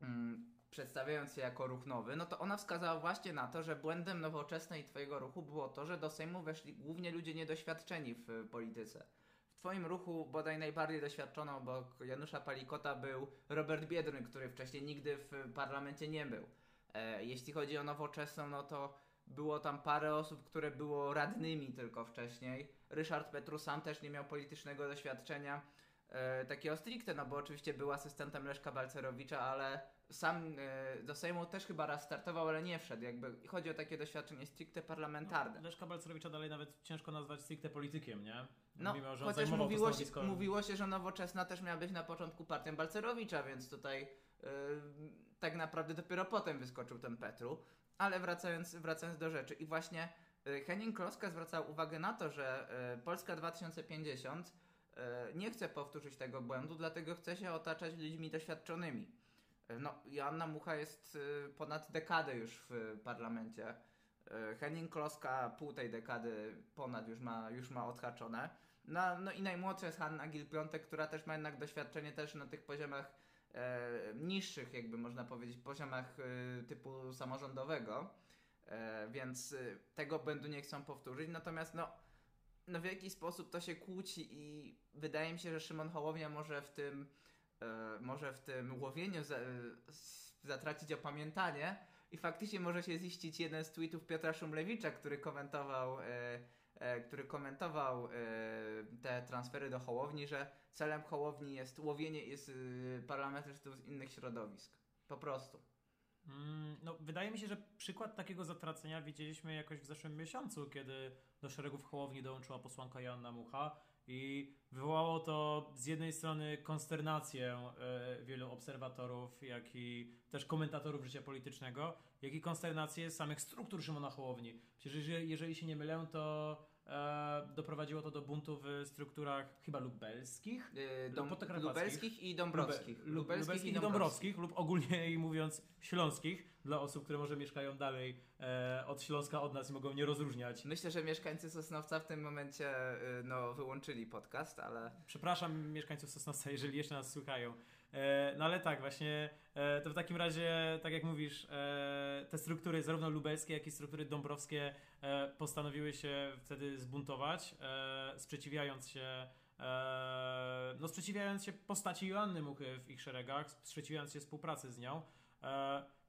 mm, przedstawiając się jako ruch nowy, no to ona wskazała właśnie na to, że błędem nowoczesnej twojego ruchu było to, że do Sejmu weszli głównie ludzie niedoświadczeni w e, polityce. W twoim ruchu bodaj najbardziej doświadczoną obok Janusza Palikota był Robert Biedroń, który wcześniej nigdy w parlamencie nie był. E, jeśli chodzi o nowoczesną, no to było tam parę osób, które było radnymi tylko wcześniej. Ryszard Petru sam też nie miał politycznego doświadczenia e, takiego stricte, no bo oczywiście był asystentem Leszka Balcerowicza, ale sam e, do Sejmu też chyba raz startował, ale nie wszedł. Jakby chodzi o takie doświadczenie stricte parlamentarne. No, Leszka Balcerowicza dalej nawet ciężko nazwać stricte politykiem, nie? No, Mimo, że on chociaż mówiło się, mówiło się, że Nowoczesna też miała być na początku partią Balcerowicza, więc tutaj yy, tak naprawdę dopiero potem wyskoczył ten Petru. Ale wracając, wracając do rzeczy i właśnie yy, Henning Kloska zwracał uwagę na to, że yy, Polska 2050 yy, nie chce powtórzyć tego błędu, dlatego chce się otaczać ludźmi doświadczonymi. No, Joanna Mucha jest ponad dekadę już w parlamencie. Henning Kloska pół tej dekady ponad już ma, już ma odhaczone. No, no i najmłodsza jest Hanna Gil-Piątek, która też ma jednak doświadczenie też na tych poziomach niższych, jakby można powiedzieć, poziomach e, typu samorządowego, e, więc e, tego błędu nie chcą powtórzyć. Natomiast no, no w jakiś sposób to się kłóci i wydaje mi się, że Szymon Hołownia może w tym, e, może w tym łowieniu za, zatracić opamiętanie i faktycznie może się ziścić jeden z tweetów Piotra Szumlewicza, który komentował e, e, który komentował e, te transfery do Hołowni, że celem Hołowni jest łowienie jest, y, parlamentarzystów z innych środowisk. Po prostu. Mm, No, wydaje mi się, że przykład takiego zatracenia widzieliśmy jakoś w zeszłym miesiącu, kiedy do szeregów Hołowni dołączyła posłanka Joanna Mucha i wywołało to z jednej strony konsternację e, wielu obserwatorów, jak i też komentatorów życia politycznego, jak i konsternację samych struktur Szymona Hołowni. Przecież jeżeli, się nie mylę, to e, doprowadziło to do buntu w strukturach chyba lubelskich. Yy, dom, lubelskich i dąbrowskich. Lube- lub- lubelskich i dąbrowskich, lub ogólnie mówiąc śląskich, dla osób, które może mieszkają dalej e, od Śląska od nas i mogą nie rozróżniać. Myślę, że mieszkańcy Sosnowca w tym momencie yy, no, wyłączyli podcast, ale Przepraszam mieszkańców Sosnowca, jeżeli jeszcze nas słuchają. E, no ale tak, właśnie e, to w takim razie, tak jak mówisz, e, te struktury, zarówno lubelskie, jak i struktury dąbrowskie, postanowiły się wtedy zbuntować, sprzeciwiając się. No, sprzeciwiając się postaci Joanny Muchy w ich szeregach, sprzeciwiając się współpracy z nią.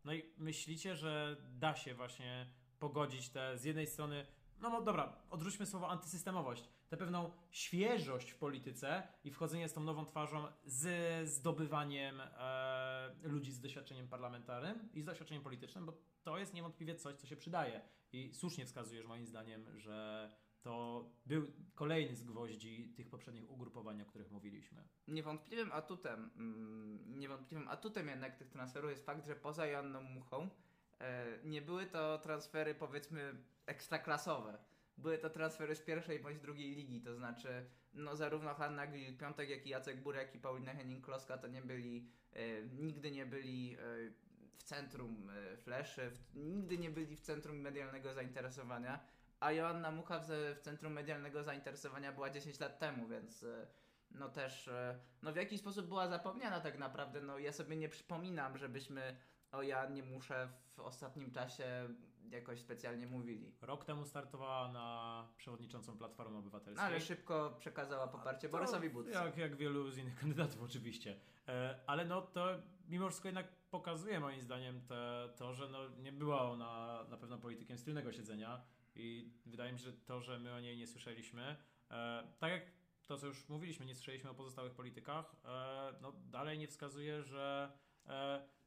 No i myślicie, że da się właśnie pogodzić te z jednej strony, no dobra, odrzućmy słowo antysystemowość, tę pewną świeżość w polityce i wchodzenie z tą nową twarzą z zdobywaniem e, ludzi z doświadczeniem parlamentarnym i z doświadczeniem politycznym, bo to jest niewątpliwie coś, co się przydaje. I słusznie wskazujesz moim zdaniem, że to był kolejny z gwoździ tych poprzednich ugrupowań, o których mówiliśmy. niewątpliwym atutem, mm, niewątpliwym atutem jednak tych transferów jest fakt, że poza Joanną Muchą e, nie były to transfery powiedzmy ekstraklasowe. Były to transfery z pierwszej bądź drugiej ligi, to znaczy no zarówno Hanna Grill-Piątek, jak i Jacek Burek i Paulina Henning-Kloska to nie byli, e, nigdy nie byli e, w centrum e, fleszy, nigdy nie byli w centrum medialnego zainteresowania, a Joanna Mucha w, w centrum medialnego zainteresowania była 10 lat temu, więc no też no w jakiś sposób była zapomniana tak naprawdę. No ja sobie nie przypominam, żebyśmy o Joannie Muszę w ostatnim czasie jakoś specjalnie mówili. Rok temu startowała na przewodniczącą Platformy No, Obywatelskiej. ale szybko przekazała poparcie To Borysowi Budce. Jak, jak wielu z innych kandydatów oczywiście. E, ale no to mimo wszystko jednak pokazuje moim zdaniem te, to, że no nie była ona na pewno politykiem z tylnego siedzenia i wydaje mi się, że to, że my o niej nie słyszeliśmy, e, tak jak to, co już mówiliśmy, nie słyszeliśmy o pozostałych politykach, e, no dalej nie wskazuje, że,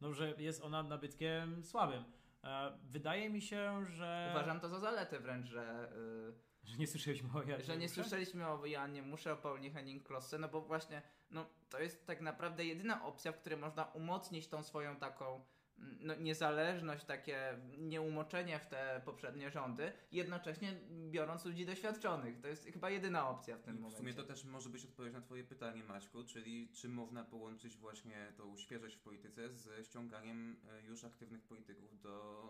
no, że jest ona nabytkiem słabym. E, wydaje mi się, że... Uważam to za zaletę wręcz, że, *laughs* Że nie słyszeliśmy o Jadzie że nie słyszeliśmy o Joannie Muszę, o Paulinie Henning-Klosse, no bo właśnie no, to jest tak naprawdę jedyna opcja, w której można umocnić tą swoją taką no, niezależność, takie nieumoczenie w te poprzednie rządy, jednocześnie biorąc ludzi doświadczonych. To jest chyba jedyna opcja w tym I w momencie. sumie to też może być odpowiedź na Twoje pytanie, Maćku, czyli czy można połączyć właśnie tą świeżość w polityce ze ściąganiem e, już aktywnych polityków do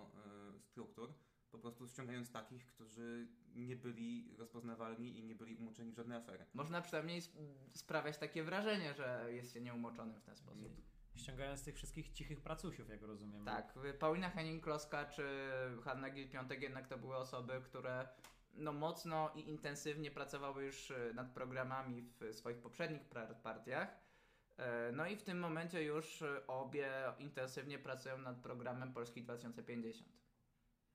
e, struktur, po prostu ściągając takich, którzy nie byli rozpoznawalni i nie byli umoczeni w żadne afery. Można przynajmniej sp- sprawiać takie wrażenie, że jest się nieumoczonym w ten sposób. Ściągając tych wszystkich cichych pracusiów, jak rozumiem. Tak, y, Paulina Henning-Kloska czy Hanna Gil-Piątek jednak to były osoby, które no mocno i intensywnie pracowały już y, nad programami w swoich poprzednich partiach. E, No i w tym momencie już y, obie intensywnie pracują nad programem Polski 2050.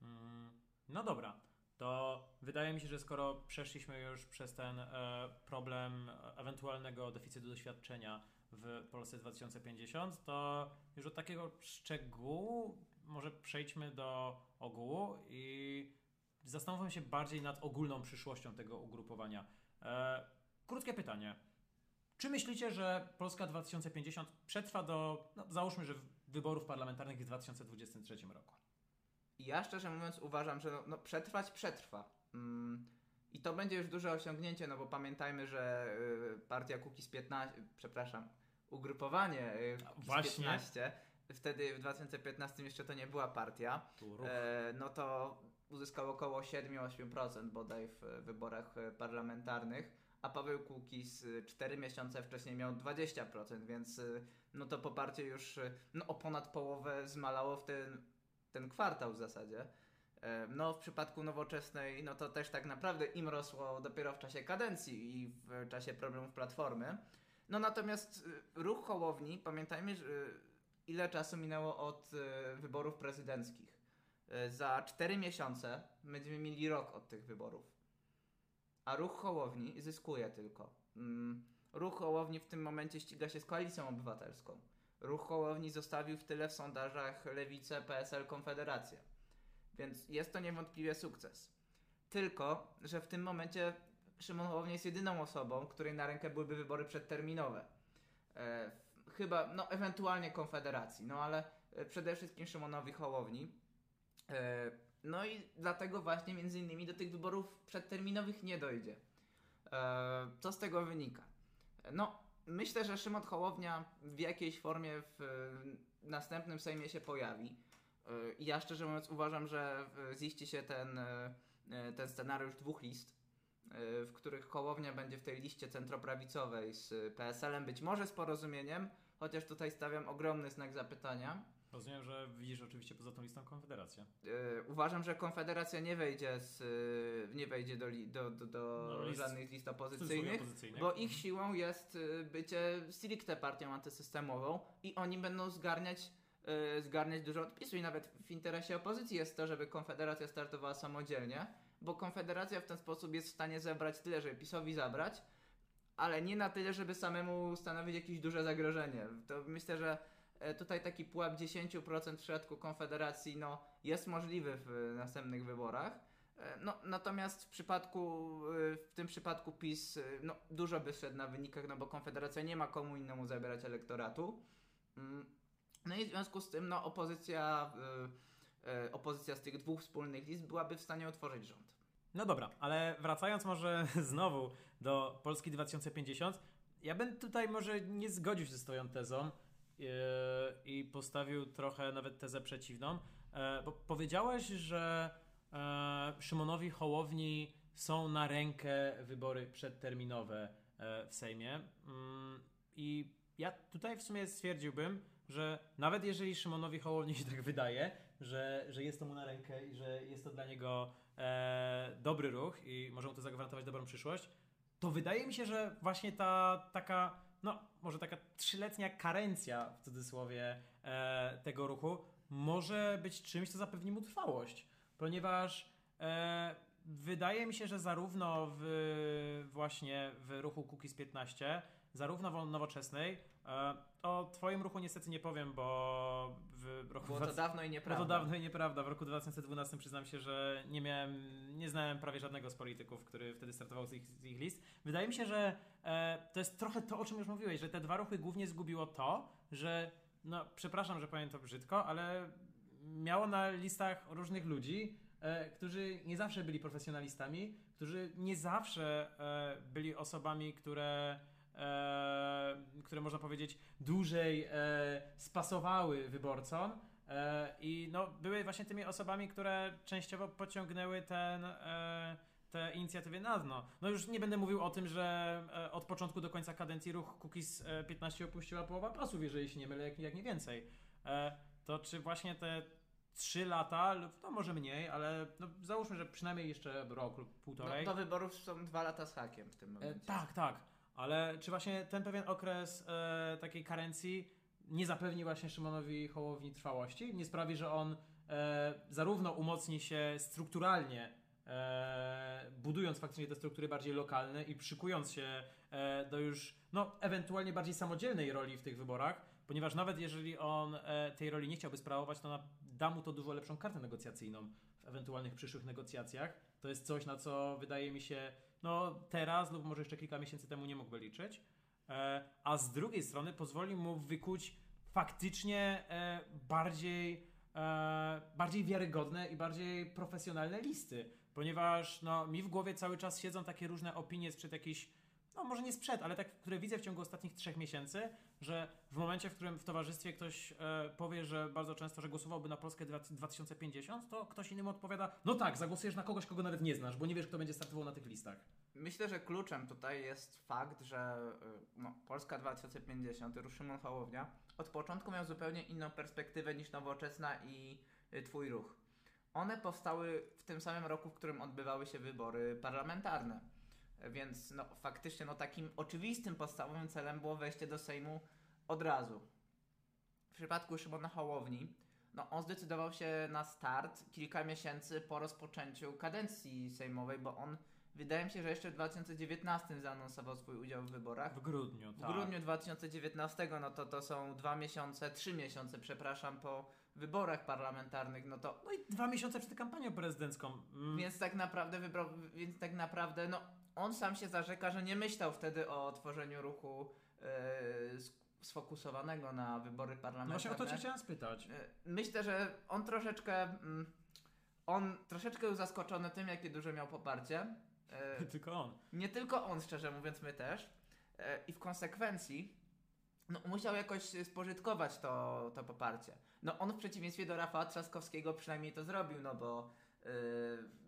Mm, No dobra, to wydaje mi się, że skoro przeszliśmy już przez ten e, problem ewentualnego deficytu doświadczenia w Polsce 2050, to już od takiego szczegółu może przejdźmy do ogółu i zastanówmy się bardziej nad ogólną przyszłością tego ugrupowania. E, krótkie pytanie. Czy myślicie, że Polska 2050 przetrwa do, no, załóżmy, że wyborów parlamentarnych w 2023 roku? Ja szczerze mówiąc uważam, że no, no przetrwać przetrwa. Mm, I to będzie już duże osiągnięcie, no bo pamiętajmy, że y, partia Kukiz 15, przepraszam, ugrupowanie y, Właśnie. 15, wtedy w 2015 jeszcze to nie była partia, e, no to uzyskał około 7-8% bodaj w e, wyborach e, parlamentarnych, a Paweł Kukiz 4 miesiące wcześniej miał 20%, więc e, no to poparcie już e, no, o ponad połowę zmalało w ten, ten kwartał w zasadzie. E, No, w przypadku nowoczesnej, no to też tak naprawdę im rosło dopiero w czasie kadencji i w czasie problemów platformy. No natomiast y, ruch Hołowni, pamiętajmy, y, ile czasu minęło od y, wyborów prezydenckich. Za 4 miesiące będziemy mieli rok od tych wyborów. A ruch Hołowni zyskuje tylko. Mm, Ruch Hołowni w tym momencie ściga się z koalicją obywatelską. Ruch Hołowni zostawił w tyle w sondażach Lewicę, PSL, Konfederację. Więc jest to niewątpliwie sukces. Tylko, że w tym momencie Szymon Hołownia jest jedyną osobą, której na rękę byłyby wybory przedterminowe. E, chyba, no ewentualnie Konfederacji, no ale e, przede wszystkim Szymonowi Hołowni. E, No i dlatego właśnie między innymi do tych wyborów przedterminowych nie dojdzie. E, co z tego wynika? No, myślę, że Szymon Hołownia w jakiejś formie w e, następnym Sejmie się pojawi. E, Ja szczerze mówiąc uważam, że e, ziści się ten, ten scenariusz dwóch list, w których Hołownia będzie w tej liście centroprawicowej z PSL-em, być może z porozumieniem, chociaż tutaj stawiam ogromny znak zapytania. Rozumiem, że widzisz oczywiście poza tą listą Konfederację. E, uważam, że Konfederacja nie wejdzie, z, e, nie wejdzie do, li, do, do, do No, list- żadnych list opozycyjnych, bo ich siłą jest e, bycie stricte partią antysystemową i oni będą zgarniać, e, zgarniać dużo odpisu. I nawet w interesie opozycji jest to, żeby Konfederacja startowała samodzielnie, bo Konfederacja w ten sposób jest w stanie zebrać tyle, żeby PiSowi zabrać, ale nie na tyle, żeby samemu stanowić jakieś duże zagrożenie. To myślę, że e, tutaj taki pułap 10% w przypadku Konfederacji no, jest możliwy w następnych wyborach. E, No, natomiast w przypadku, e, w tym przypadku PiS no, dużo by szedł na wynikach, no bo Konfederacja nie ma komu innemu zabierać elektoratu. Mm, No i w związku z tym no, opozycja, opozycja z tych dwóch wspólnych list byłaby w stanie utworzyć rząd. No dobra, ale wracając może *laughs* znowu do Polski 2050, ja bym tutaj może nie zgodził się z twoją tezą yy, i postawił trochę nawet tezę przeciwną, e, bo powiedziałeś, że e, Szymonowi Hołowni są na rękę wybory przedterminowe e, w Sejmie. Mm, i ja tutaj w sumie stwierdziłbym, że nawet jeżeli Szymonowi Hołowni się tak wydaje, że, że jest to mu na rękę i że jest to dla niego e, dobry ruch i może mu to zagwarantować dobrą przyszłość, to wydaje mi się, że właśnie ta taka, no może taka trzyletnia karencja w cudzysłowie e, tego ruchu może być czymś, co zapewni mu trwałość, ponieważ e, wydaje mi się, że zarówno w właśnie w ruchu Cookies 15, zarówno w nowoczesnej, o twoim ruchu niestety nie powiem, bo w roku Było to 20 dawno i nieprawda. to dawno i nieprawda. W roku 2012 przyznam się, że nie miałem, nie znałem prawie żadnego z polityków, który wtedy startował z ich, z ich list. Wydaje mi się, że e, to jest trochę to, o czym już mówiłeś, że te dwa ruchy głównie zgubiło to, że, no przepraszam, że powiem to brzydko, ale miało na listach różnych ludzi, e, którzy nie zawsze byli profesjonalistami, którzy nie zawsze e, byli osobami, które e, które można powiedzieć dłużej e, spasowały wyborcom e, i no, były właśnie tymi osobami, które częściowo pociągnęły ten, e, te inicjatywy na dno. No już nie będę mówił o tym, że e, od początku do końca kadencji ruch Kukiz e, 15 opuściła połowa posłów, jeżeli się nie mylę, jak, jak nie więcej. E, to czy właśnie te trzy lata, lub no może mniej, ale no, załóżmy, że przynajmniej jeszcze rok lub No, półtorej. do wyborów są dwa lata z hakiem w tym E, momencie. tak, tak. Ale czy właśnie ten pewien okres e, takiej karencji nie zapewni właśnie Szymonowi Hołowni trwałości? Nie sprawi, że on e, zarówno umocni się strukturalnie, e, budując faktycznie te struktury bardziej lokalne i przykując się e, do już no, ewentualnie bardziej samodzielnej roli w tych wyborach, ponieważ nawet jeżeli on e, tej roli nie chciałby sprawować, to na, da mu to dużo lepszą kartę negocjacyjną w ewentualnych przyszłych negocjacjach. To jest coś, na co wydaje mi się no teraz lub może jeszcze kilka miesięcy temu nie mógłby liczyć. E, a z drugiej strony pozwoli mu wykuć faktycznie e, bardziej, e, bardziej wiarygodne i bardziej profesjonalne listy. Ponieważ no, mi w głowie cały czas siedzą takie różne opinie sprzed jakichś, no może nie sprzed, ale tak, które widzę w ciągu ostatnich trzech miesięcy, że w momencie, w którym w towarzystwie ktoś e, powie, że bardzo często, że głosowałby na Polskę 2050, to ktoś innym odpowiada, no tak, zagłosujesz na kogoś, kogo nawet nie znasz, bo nie wiesz, kto będzie startował na tych listach. Myślę, że kluczem tutaj jest fakt, że y, no, Polska 2050, ruch Szymon Hołownia, od początku miał zupełnie inną perspektywę niż Nowoczesna i y, Twój ruch. One powstały w tym samym roku, w którym odbywały się wybory parlamentarne. Więc no, faktycznie no, takim oczywistym podstawowym celem było wejście do Sejmu od razu. W przypadku Szymona Hołowni, no, on zdecydował się na start kilka miesięcy po rozpoczęciu kadencji sejmowej, bo on Wydaje mi się, że jeszcze w 2019 zaanonsował swój udział w wyborach. W grudniu, W tak. grudniu 2019, no to to są dwa miesiące, trzy miesiące, przepraszam, po wyborach parlamentarnych, no to No i dwa miesiące przed kampanią prezydencką. Mm, więc tak naprawdę wybrał, więc tak naprawdę, no on sam się zarzeka, że nie myślał wtedy o tworzeniu ruchu sk- sfokusowanego na wybory no parlamentarne. właśnie o to cię chciałem spytać. E, Myślę, że on troszeczkę. mm, on troszeczkę był zaskoczony tym, jakie duże miał poparcie. E, *laughs* Tylko on. nie tylko on, szczerze mówiąc, my też. E, I w konsekwencji no, musiał jakoś spożytkować to, to poparcie. No on w przeciwieństwie do Rafała Trzaskowskiego przynajmniej to zrobił, no bo yy,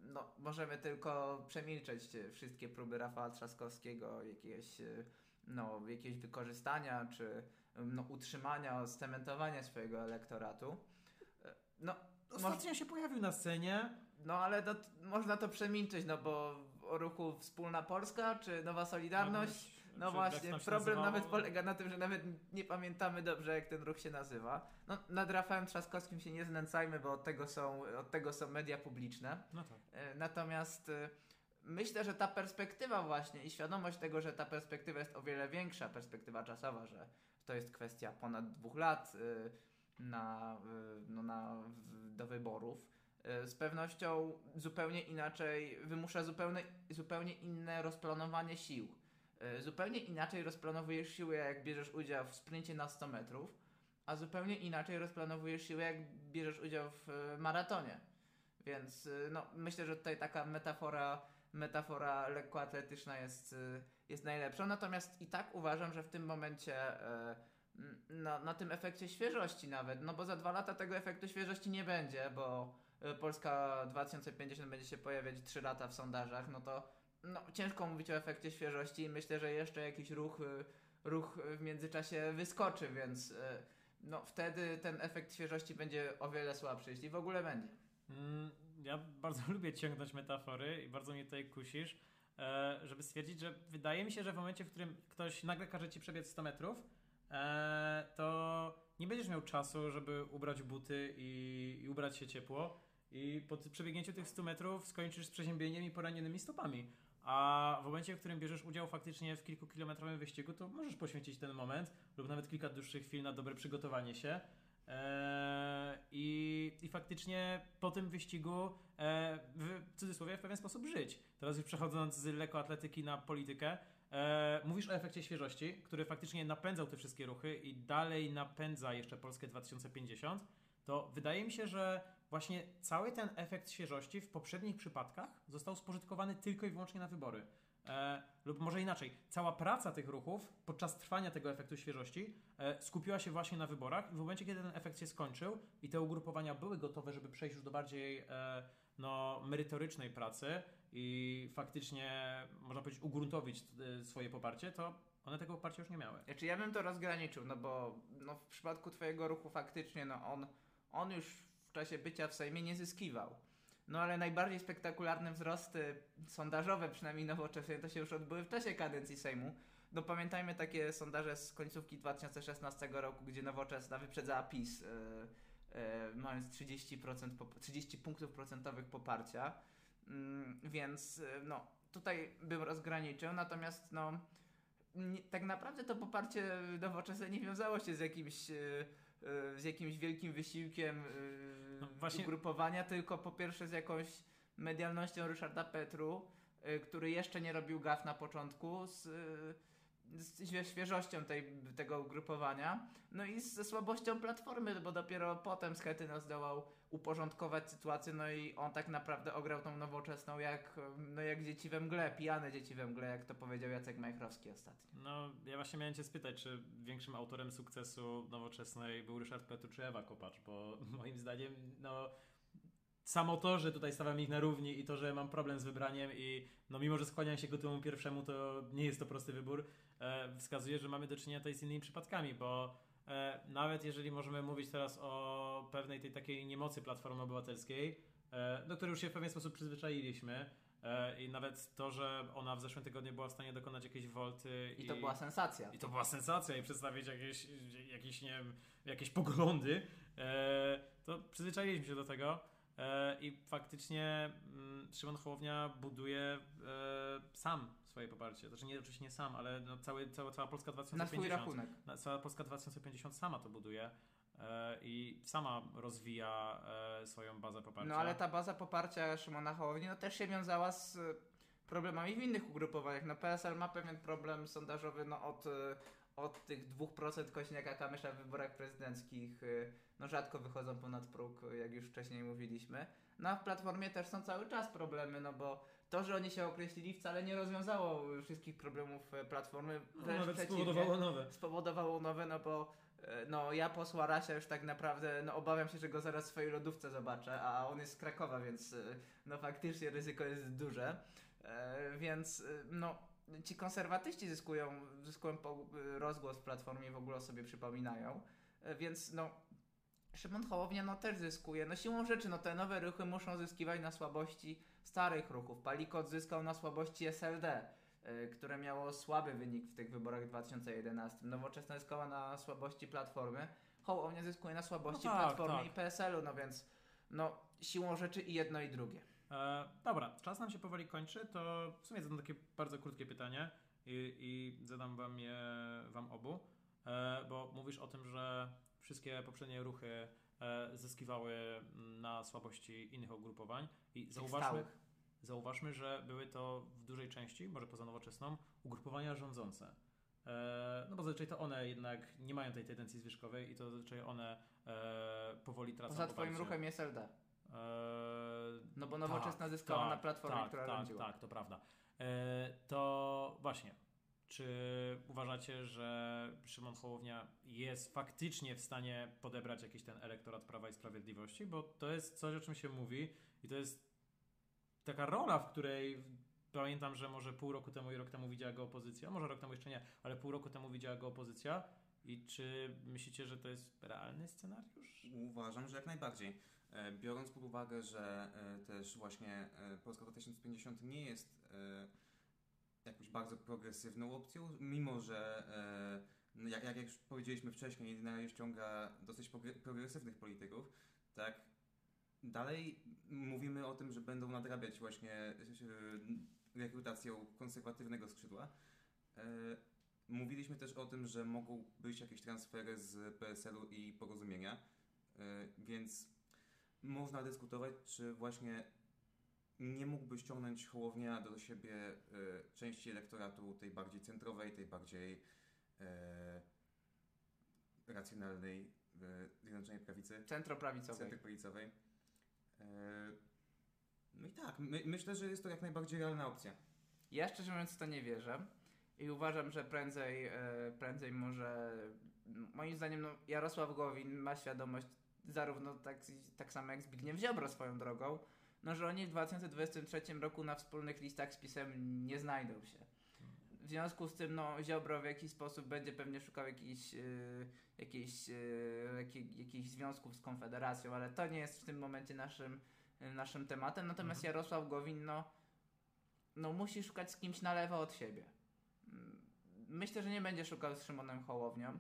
no, możemy tylko przemilczeć wszystkie próby Rafała Trzaskowskiego jakiegoś, yy, no, jakiegoś wykorzystania czy no, utrzymania, scementowania swojego elektoratu. No, Ostatnio się pojawił na scenie. no ale to, można to przemilczeć, no bo o ruchu Wspólna Polska czy Nowa Solidarność no właśnie, problem nazywało? nawet polega na tym, że nawet nie pamiętamy dobrze, jak ten ruch się nazywa. No, nad Rafałem Trzaskowskim się nie znęcajmy, bo od tego są, od tego są media publiczne. No tak. E, Natomiast e, myślę, że ta perspektywa właśnie i świadomość tego, że ta perspektywa jest o wiele większa, perspektywa czasowa, że to jest kwestia ponad dwóch lat e, na, no na, do wyborów, z pewnością zupełnie inaczej, wymusza zupełnie, zupełnie inne rozplanowanie sił. E, Zupełnie inaczej rozplanowujesz siłę, jak bierzesz udział w sprincie na 100 metrów, a zupełnie inaczej rozplanowujesz siłę, jak bierzesz udział w e, maratonie. Więc y, no, myślę, że tutaj taka metafora, metafora lekkoatletyczna jest, jest najlepsza. Natomiast i tak uważam, że w tym momencie e, na, na tym efekcie świeżości nawet, no bo za dwa lata tego efektu świeżości nie będzie, bo Polska 2050 będzie się pojawiać 3 lata w sondażach, no to no, ciężko mówić o efekcie świeżości myślę, że jeszcze jakiś ruch, y, ruch w międzyczasie wyskoczy, więc y, no, wtedy ten efekt świeżości będzie o wiele słabszy, jeśli w ogóle będzie. Mm, Ja bardzo *laughs* lubię ciągnąć metafory i bardzo mnie tutaj kusisz, e, żeby stwierdzić, że wydaje mi się, że w momencie, w którym ktoś nagle każe ci przebiec 100 metrów, e, to nie będziesz miał czasu, żeby ubrać buty i, i ubrać się ciepło i po przebiegnięciu tych 100 metrów skończysz z przeziębieniem i poranionymi stopami. A w momencie, w którym bierzesz udział faktycznie w kilkukilometrowym wyścigu, to możesz poświęcić ten moment lub nawet kilka dłuższych chwil na dobre przygotowanie się. Eee, i, I faktycznie po tym wyścigu e, w cudzysłowie w pewien sposób żyć. Teraz już przechodząc z lekkoatletyki na politykę, e, mówisz o efekcie świeżości, który faktycznie napędzał te wszystkie ruchy i dalej napędza jeszcze Polskę 2050. To wydaje mi się, że właśnie cały ten efekt świeżości w poprzednich przypadkach został spożytkowany tylko i wyłącznie na wybory. E, lub może inaczej, cała praca tych ruchów podczas trwania tego efektu świeżości e, skupiła się właśnie na wyborach i w momencie, kiedy ten efekt się skończył i te ugrupowania były gotowe, żeby przejść już do bardziej e, no, merytorycznej pracy i faktycznie, można powiedzieć, ugruntowić e, swoje poparcie, to one tego poparcia już nie miały. Znaczy ja bym to rozgraniczył, no bo no, w przypadku twojego ruchu faktycznie no on, on już czasie bycia w Sejmie nie zyskiwał. No ale najbardziej spektakularne wzrosty sondażowe, przynajmniej nowoczesne, to się już odbyły w czasie kadencji Sejmu. No pamiętajmy takie sondaże z końcówki 2016 roku, gdzie nowoczesna wyprzedzała PiS, yy, yy, mając 30%, pop- 30 punktów procentowych poparcia. Mm, więc yy, no tutaj bym rozgraniczył, natomiast no nie, tak naprawdę to poparcie nowoczesne nie wiązało się z jakimś, e, e, z jakimś wielkim wysiłkiem e, właśnie- ugrupowania, tylko po pierwsze z jakąś medialnością Ryszarda Petru, e, który jeszcze nie robił gaf na początku, z, e, z świe- świeżością tej, tego ugrupowania, no i ze słabością Platformy, bo dopiero potem Schetyna zdołał uporządkować sytuację, no i on tak naprawdę ograł tą nowoczesną jak, no jak dzieci we mgle, pijane dzieci we mgle, jak to powiedział Jacek Majchrowski ostatnio. No, ja właśnie miałem Cię spytać, czy większym autorem sukcesu nowoczesnej był Ryszard Petru czy Ewa Kopacz, bo *laughs* moim zdaniem, no, samo to, że tutaj stawiam ich na równi i to, że mam problem z wybraniem i no mimo, że skłaniam się ku temu pierwszemu, to nie jest to prosty wybór, e, wskazuje, że mamy do czynienia tutaj z innymi przypadkami, bo nawet jeżeli możemy mówić teraz o pewnej tej takiej niemocy Platformy Obywatelskiej, e, do której już się w pewien sposób przyzwyczailiśmy, e, i nawet to, że ona w zeszłym tygodniu była w stanie dokonać jakiejś wolty I to była sensacja. i to była sensacja i przedstawić jakieś, jakieś, nie wiem, jakieś poglądy, e, to przyzwyczailiśmy się do tego e, i faktycznie mm, Szymon Hołownia buduje e, sam swoje poparcie. Znaczy nie, oczywiście nie sam, ale no, cały, cała, cała Polska Na 2050. swój rachunek. Na- Cała Polska 2050 sama to buduje e, i sama rozwija e, swoją bazę poparcia. No ale ta baza poparcia Szymona Hołowni no, też się wiązała z e, problemami w innych ugrupowaniach. No PSL ma pewien problem sondażowy no, od, od tych 2% Kośniaka Kamysza w wyborach prezydenckich no rzadko wychodzą ponad próg, jak już wcześniej mówiliśmy. No a w Platformie też są cały czas problemy, no bo to, że oni się określili wcale nie rozwiązało wszystkich problemów e, Platformy. No, Wręcz nawet spowodowało nowe. spowodowało nowe, no bo e, no ja posła Rasia już tak naprawdę, no obawiam się, że go zaraz w swojej lodówce zobaczę, a on jest z Krakowa, więc e, no faktycznie ryzyko jest duże. Więc no ci konserwatyści zyskują, zyskują rozgłos w Platformie i w ogóle o sobie przypominają. Więc no Szymon Hołownia no też zyskuje. No siłą rzeczy, no te nowe ruchy muszą zyskiwać na słabości starych ruchów. Palikot zyskał na słabości SLD, y, które miało słaby wynik w tych wyborach w 2011. Nowoczesna zyskała na słabości Platformy. Hołownia zyskuje na słabości No tak, Platformy tak. i PSL-u, no więc no siłą rzeczy i jedno i drugie. E, dobra, czas nam się powoli kończy, to w sumie zadam takie bardzo krótkie pytanie i, i zadam wam je wam obu, e, bo mówisz o tym, że wszystkie poprzednie ruchy e, zyskiwały na słabości innych ugrupowań i zauważmy, zauważmy, że były to w dużej części, może poza nowoczesną, ugrupowania rządzące. E, no bo zazwyczaj to one jednak nie mają tej tendencji zwyżkowej i to zazwyczaj one e, powoli tracą Poza twoim poparcie. ruchem jest SLD. E, No bo Nowoczesna zyskała na Platformie, tak, która tak, rządziła. Tak, to prawda. E, to właśnie, czy uważacie, że Szymon Hołownia jest faktycznie w stanie podebrać jakiś ten elektorat Prawa i Sprawiedliwości? Bo to jest coś, o czym się mówi i to jest taka rola, w której pamiętam, że może pół roku temu i rok temu widziała go opozycja, może rok temu jeszcze nie, ale pół roku temu widziała go opozycja. I czy myślicie, że to jest realny scenariusz? Uważam, że jak najbardziej. E, Biorąc pod uwagę, że e, też właśnie e, Polska 2050 nie jest jakąś bardzo progresywną opcją, mimo że e, no jak, jak już powiedzieliśmy wcześniej, na ściąga dosyć progre- progresywnych polityków, tak dalej mówimy o tym, że będą nadrabiać właśnie e, rekrutacją konserwatywnego skrzydła. E, Mówiliśmy też o tym, że mogą być jakieś transfery z PSL-u i porozumienia, e, więc można dyskutować, czy właśnie nie mógłby ściągnąć Hołownia do siebie e, części elektoratu tej bardziej centrowej, tej bardziej e, racjonalnej e, Zjednoczonej Prawicy, Centroprawicowej. centroprawicowej. E, no i tak, my, myślę, że jest to jak najbardziej realna opcja. Ja szczerze mówiąc w to nie wierzę i uważam, że prędzej, prędzej może, moim zdaniem no, Jarosław Gowin ma świadomość zarówno tak, tak samo jak Zbigniew Ziobro swoją drogą, no że oni w 2023 roku na wspólnych listach z PiSem nie znajdą się. W związku z tym no, Ziobro w jakiś sposób będzie pewnie szukał jakichś, yy, jakichś, yy, związków z Konfederacją, ale to nie jest w tym momencie naszym, yy, naszym tematem. Natomiast Mhm. Jarosław Gowin no, no musi szukać z kimś na lewo od siebie. Myślę, że nie będzie szukał z Szymonem Hołownią,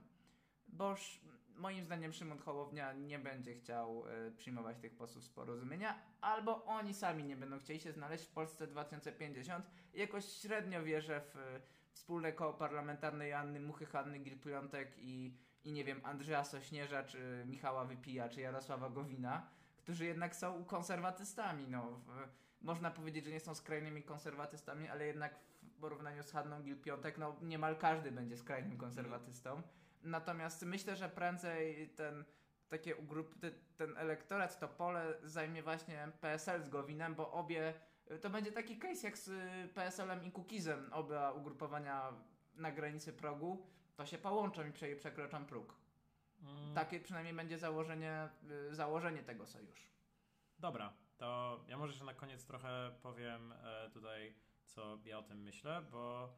bo sz, moim zdaniem Szymon Hołownia nie będzie chciał e, przyjmować tych posłów z porozumienia, albo oni sami nie będą chcieli się znaleźć w Polsce 2050. I jakoś średnio wierzę w e, wspólne koło parlamentarne Joanny Muchy, Hanny Gil-Piątek i, i nie wiem, Andrzeja Sośnierza, czy Michała Wypija, czy Jarosława Gowina, którzy jednak są konserwatystami. No, można powiedzieć, że nie są skrajnymi konserwatystami, ale jednak w porównaniu z Hanną Gil-Piątek, no niemal każdy będzie skrajnym konserwatystą. Natomiast myślę, że prędzej ten takie ugrup, te, ten elektorat, to pole zajmie właśnie PSL z Gowinem, bo obie to będzie taki case jak z y, PSL-em i Kukizem, oba ugrupowania na granicy progu, to się połączą i prze, przekroczą próg. Mm. Takie przynajmniej będzie założenie, y, założenie tego sojuszu. Dobra, to ja może jeszcze na koniec trochę powiem e, tutaj, co ja o tym myślę, bo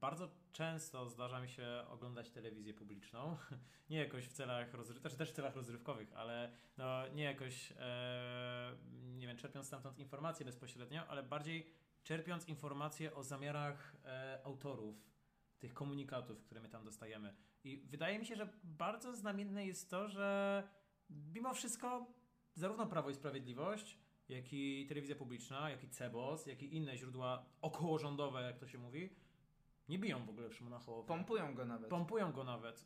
bardzo często zdarza mi się oglądać telewizję publiczną. *laughs* Nie jakoś w celach rozrywkowych, znaczy też w celach rozrywkowych, ale no, nie jakoś, e, nie wiem, czerpiąc stamtąd informacje bezpośrednio, ale bardziej czerpiąc informacje o zamiarach e, autorów tych komunikatów, które my tam dostajemy. I wydaje mi się, że bardzo znamienne jest to, że mimo wszystko zarówno Prawo i Sprawiedliwość, jak i telewizja publiczna, jak i CEBOS, jak i inne źródła okołorządowe, jak to się mówi, nie biją w ogóle Szymona Hołownia. Pompują go nawet. Pompują go nawet.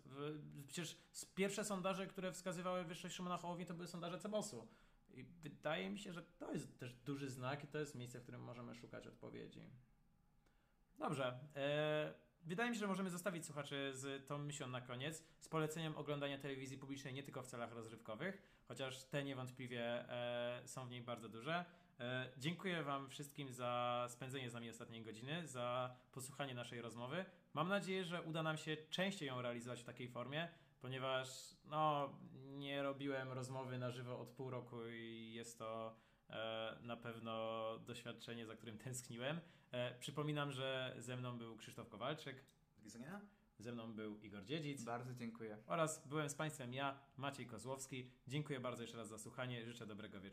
Przecież pierwsze sondaże, które wskazywały wyższość Szymona Hołowni, to były sondaże CEBOS-u. I wydaje mi się, że to jest też duży znak i to jest miejsce, w którym możemy szukać odpowiedzi. Dobrze. E, wydaje mi się, że możemy zostawić słuchaczy z tą myślą na koniec, z poleceniem oglądania telewizji publicznej nie tylko w celach rozrywkowych, chociaż te niewątpliwie e, są w niej bardzo duże. E, dziękuję Wam wszystkim za spędzenie z nami ostatniej godziny, za posłuchanie naszej rozmowy. Mam nadzieję, że uda nam się częściej ją realizować w takiej formie, ponieważ no, nie robiłem rozmowy na żywo od pół roku i jest to e, na pewno doświadczenie, za którym tęskniłem. E, przypominam, że ze mną był Krzysztof Kowalczyk, Do widzenia. ze mną był Igor Dziedzic Bardzo dziękuję. oraz byłem z Państwem ja, Maciej Kozłowski. Dziękuję bardzo jeszcze raz za słuchanie, życzę dobrego wieczoru.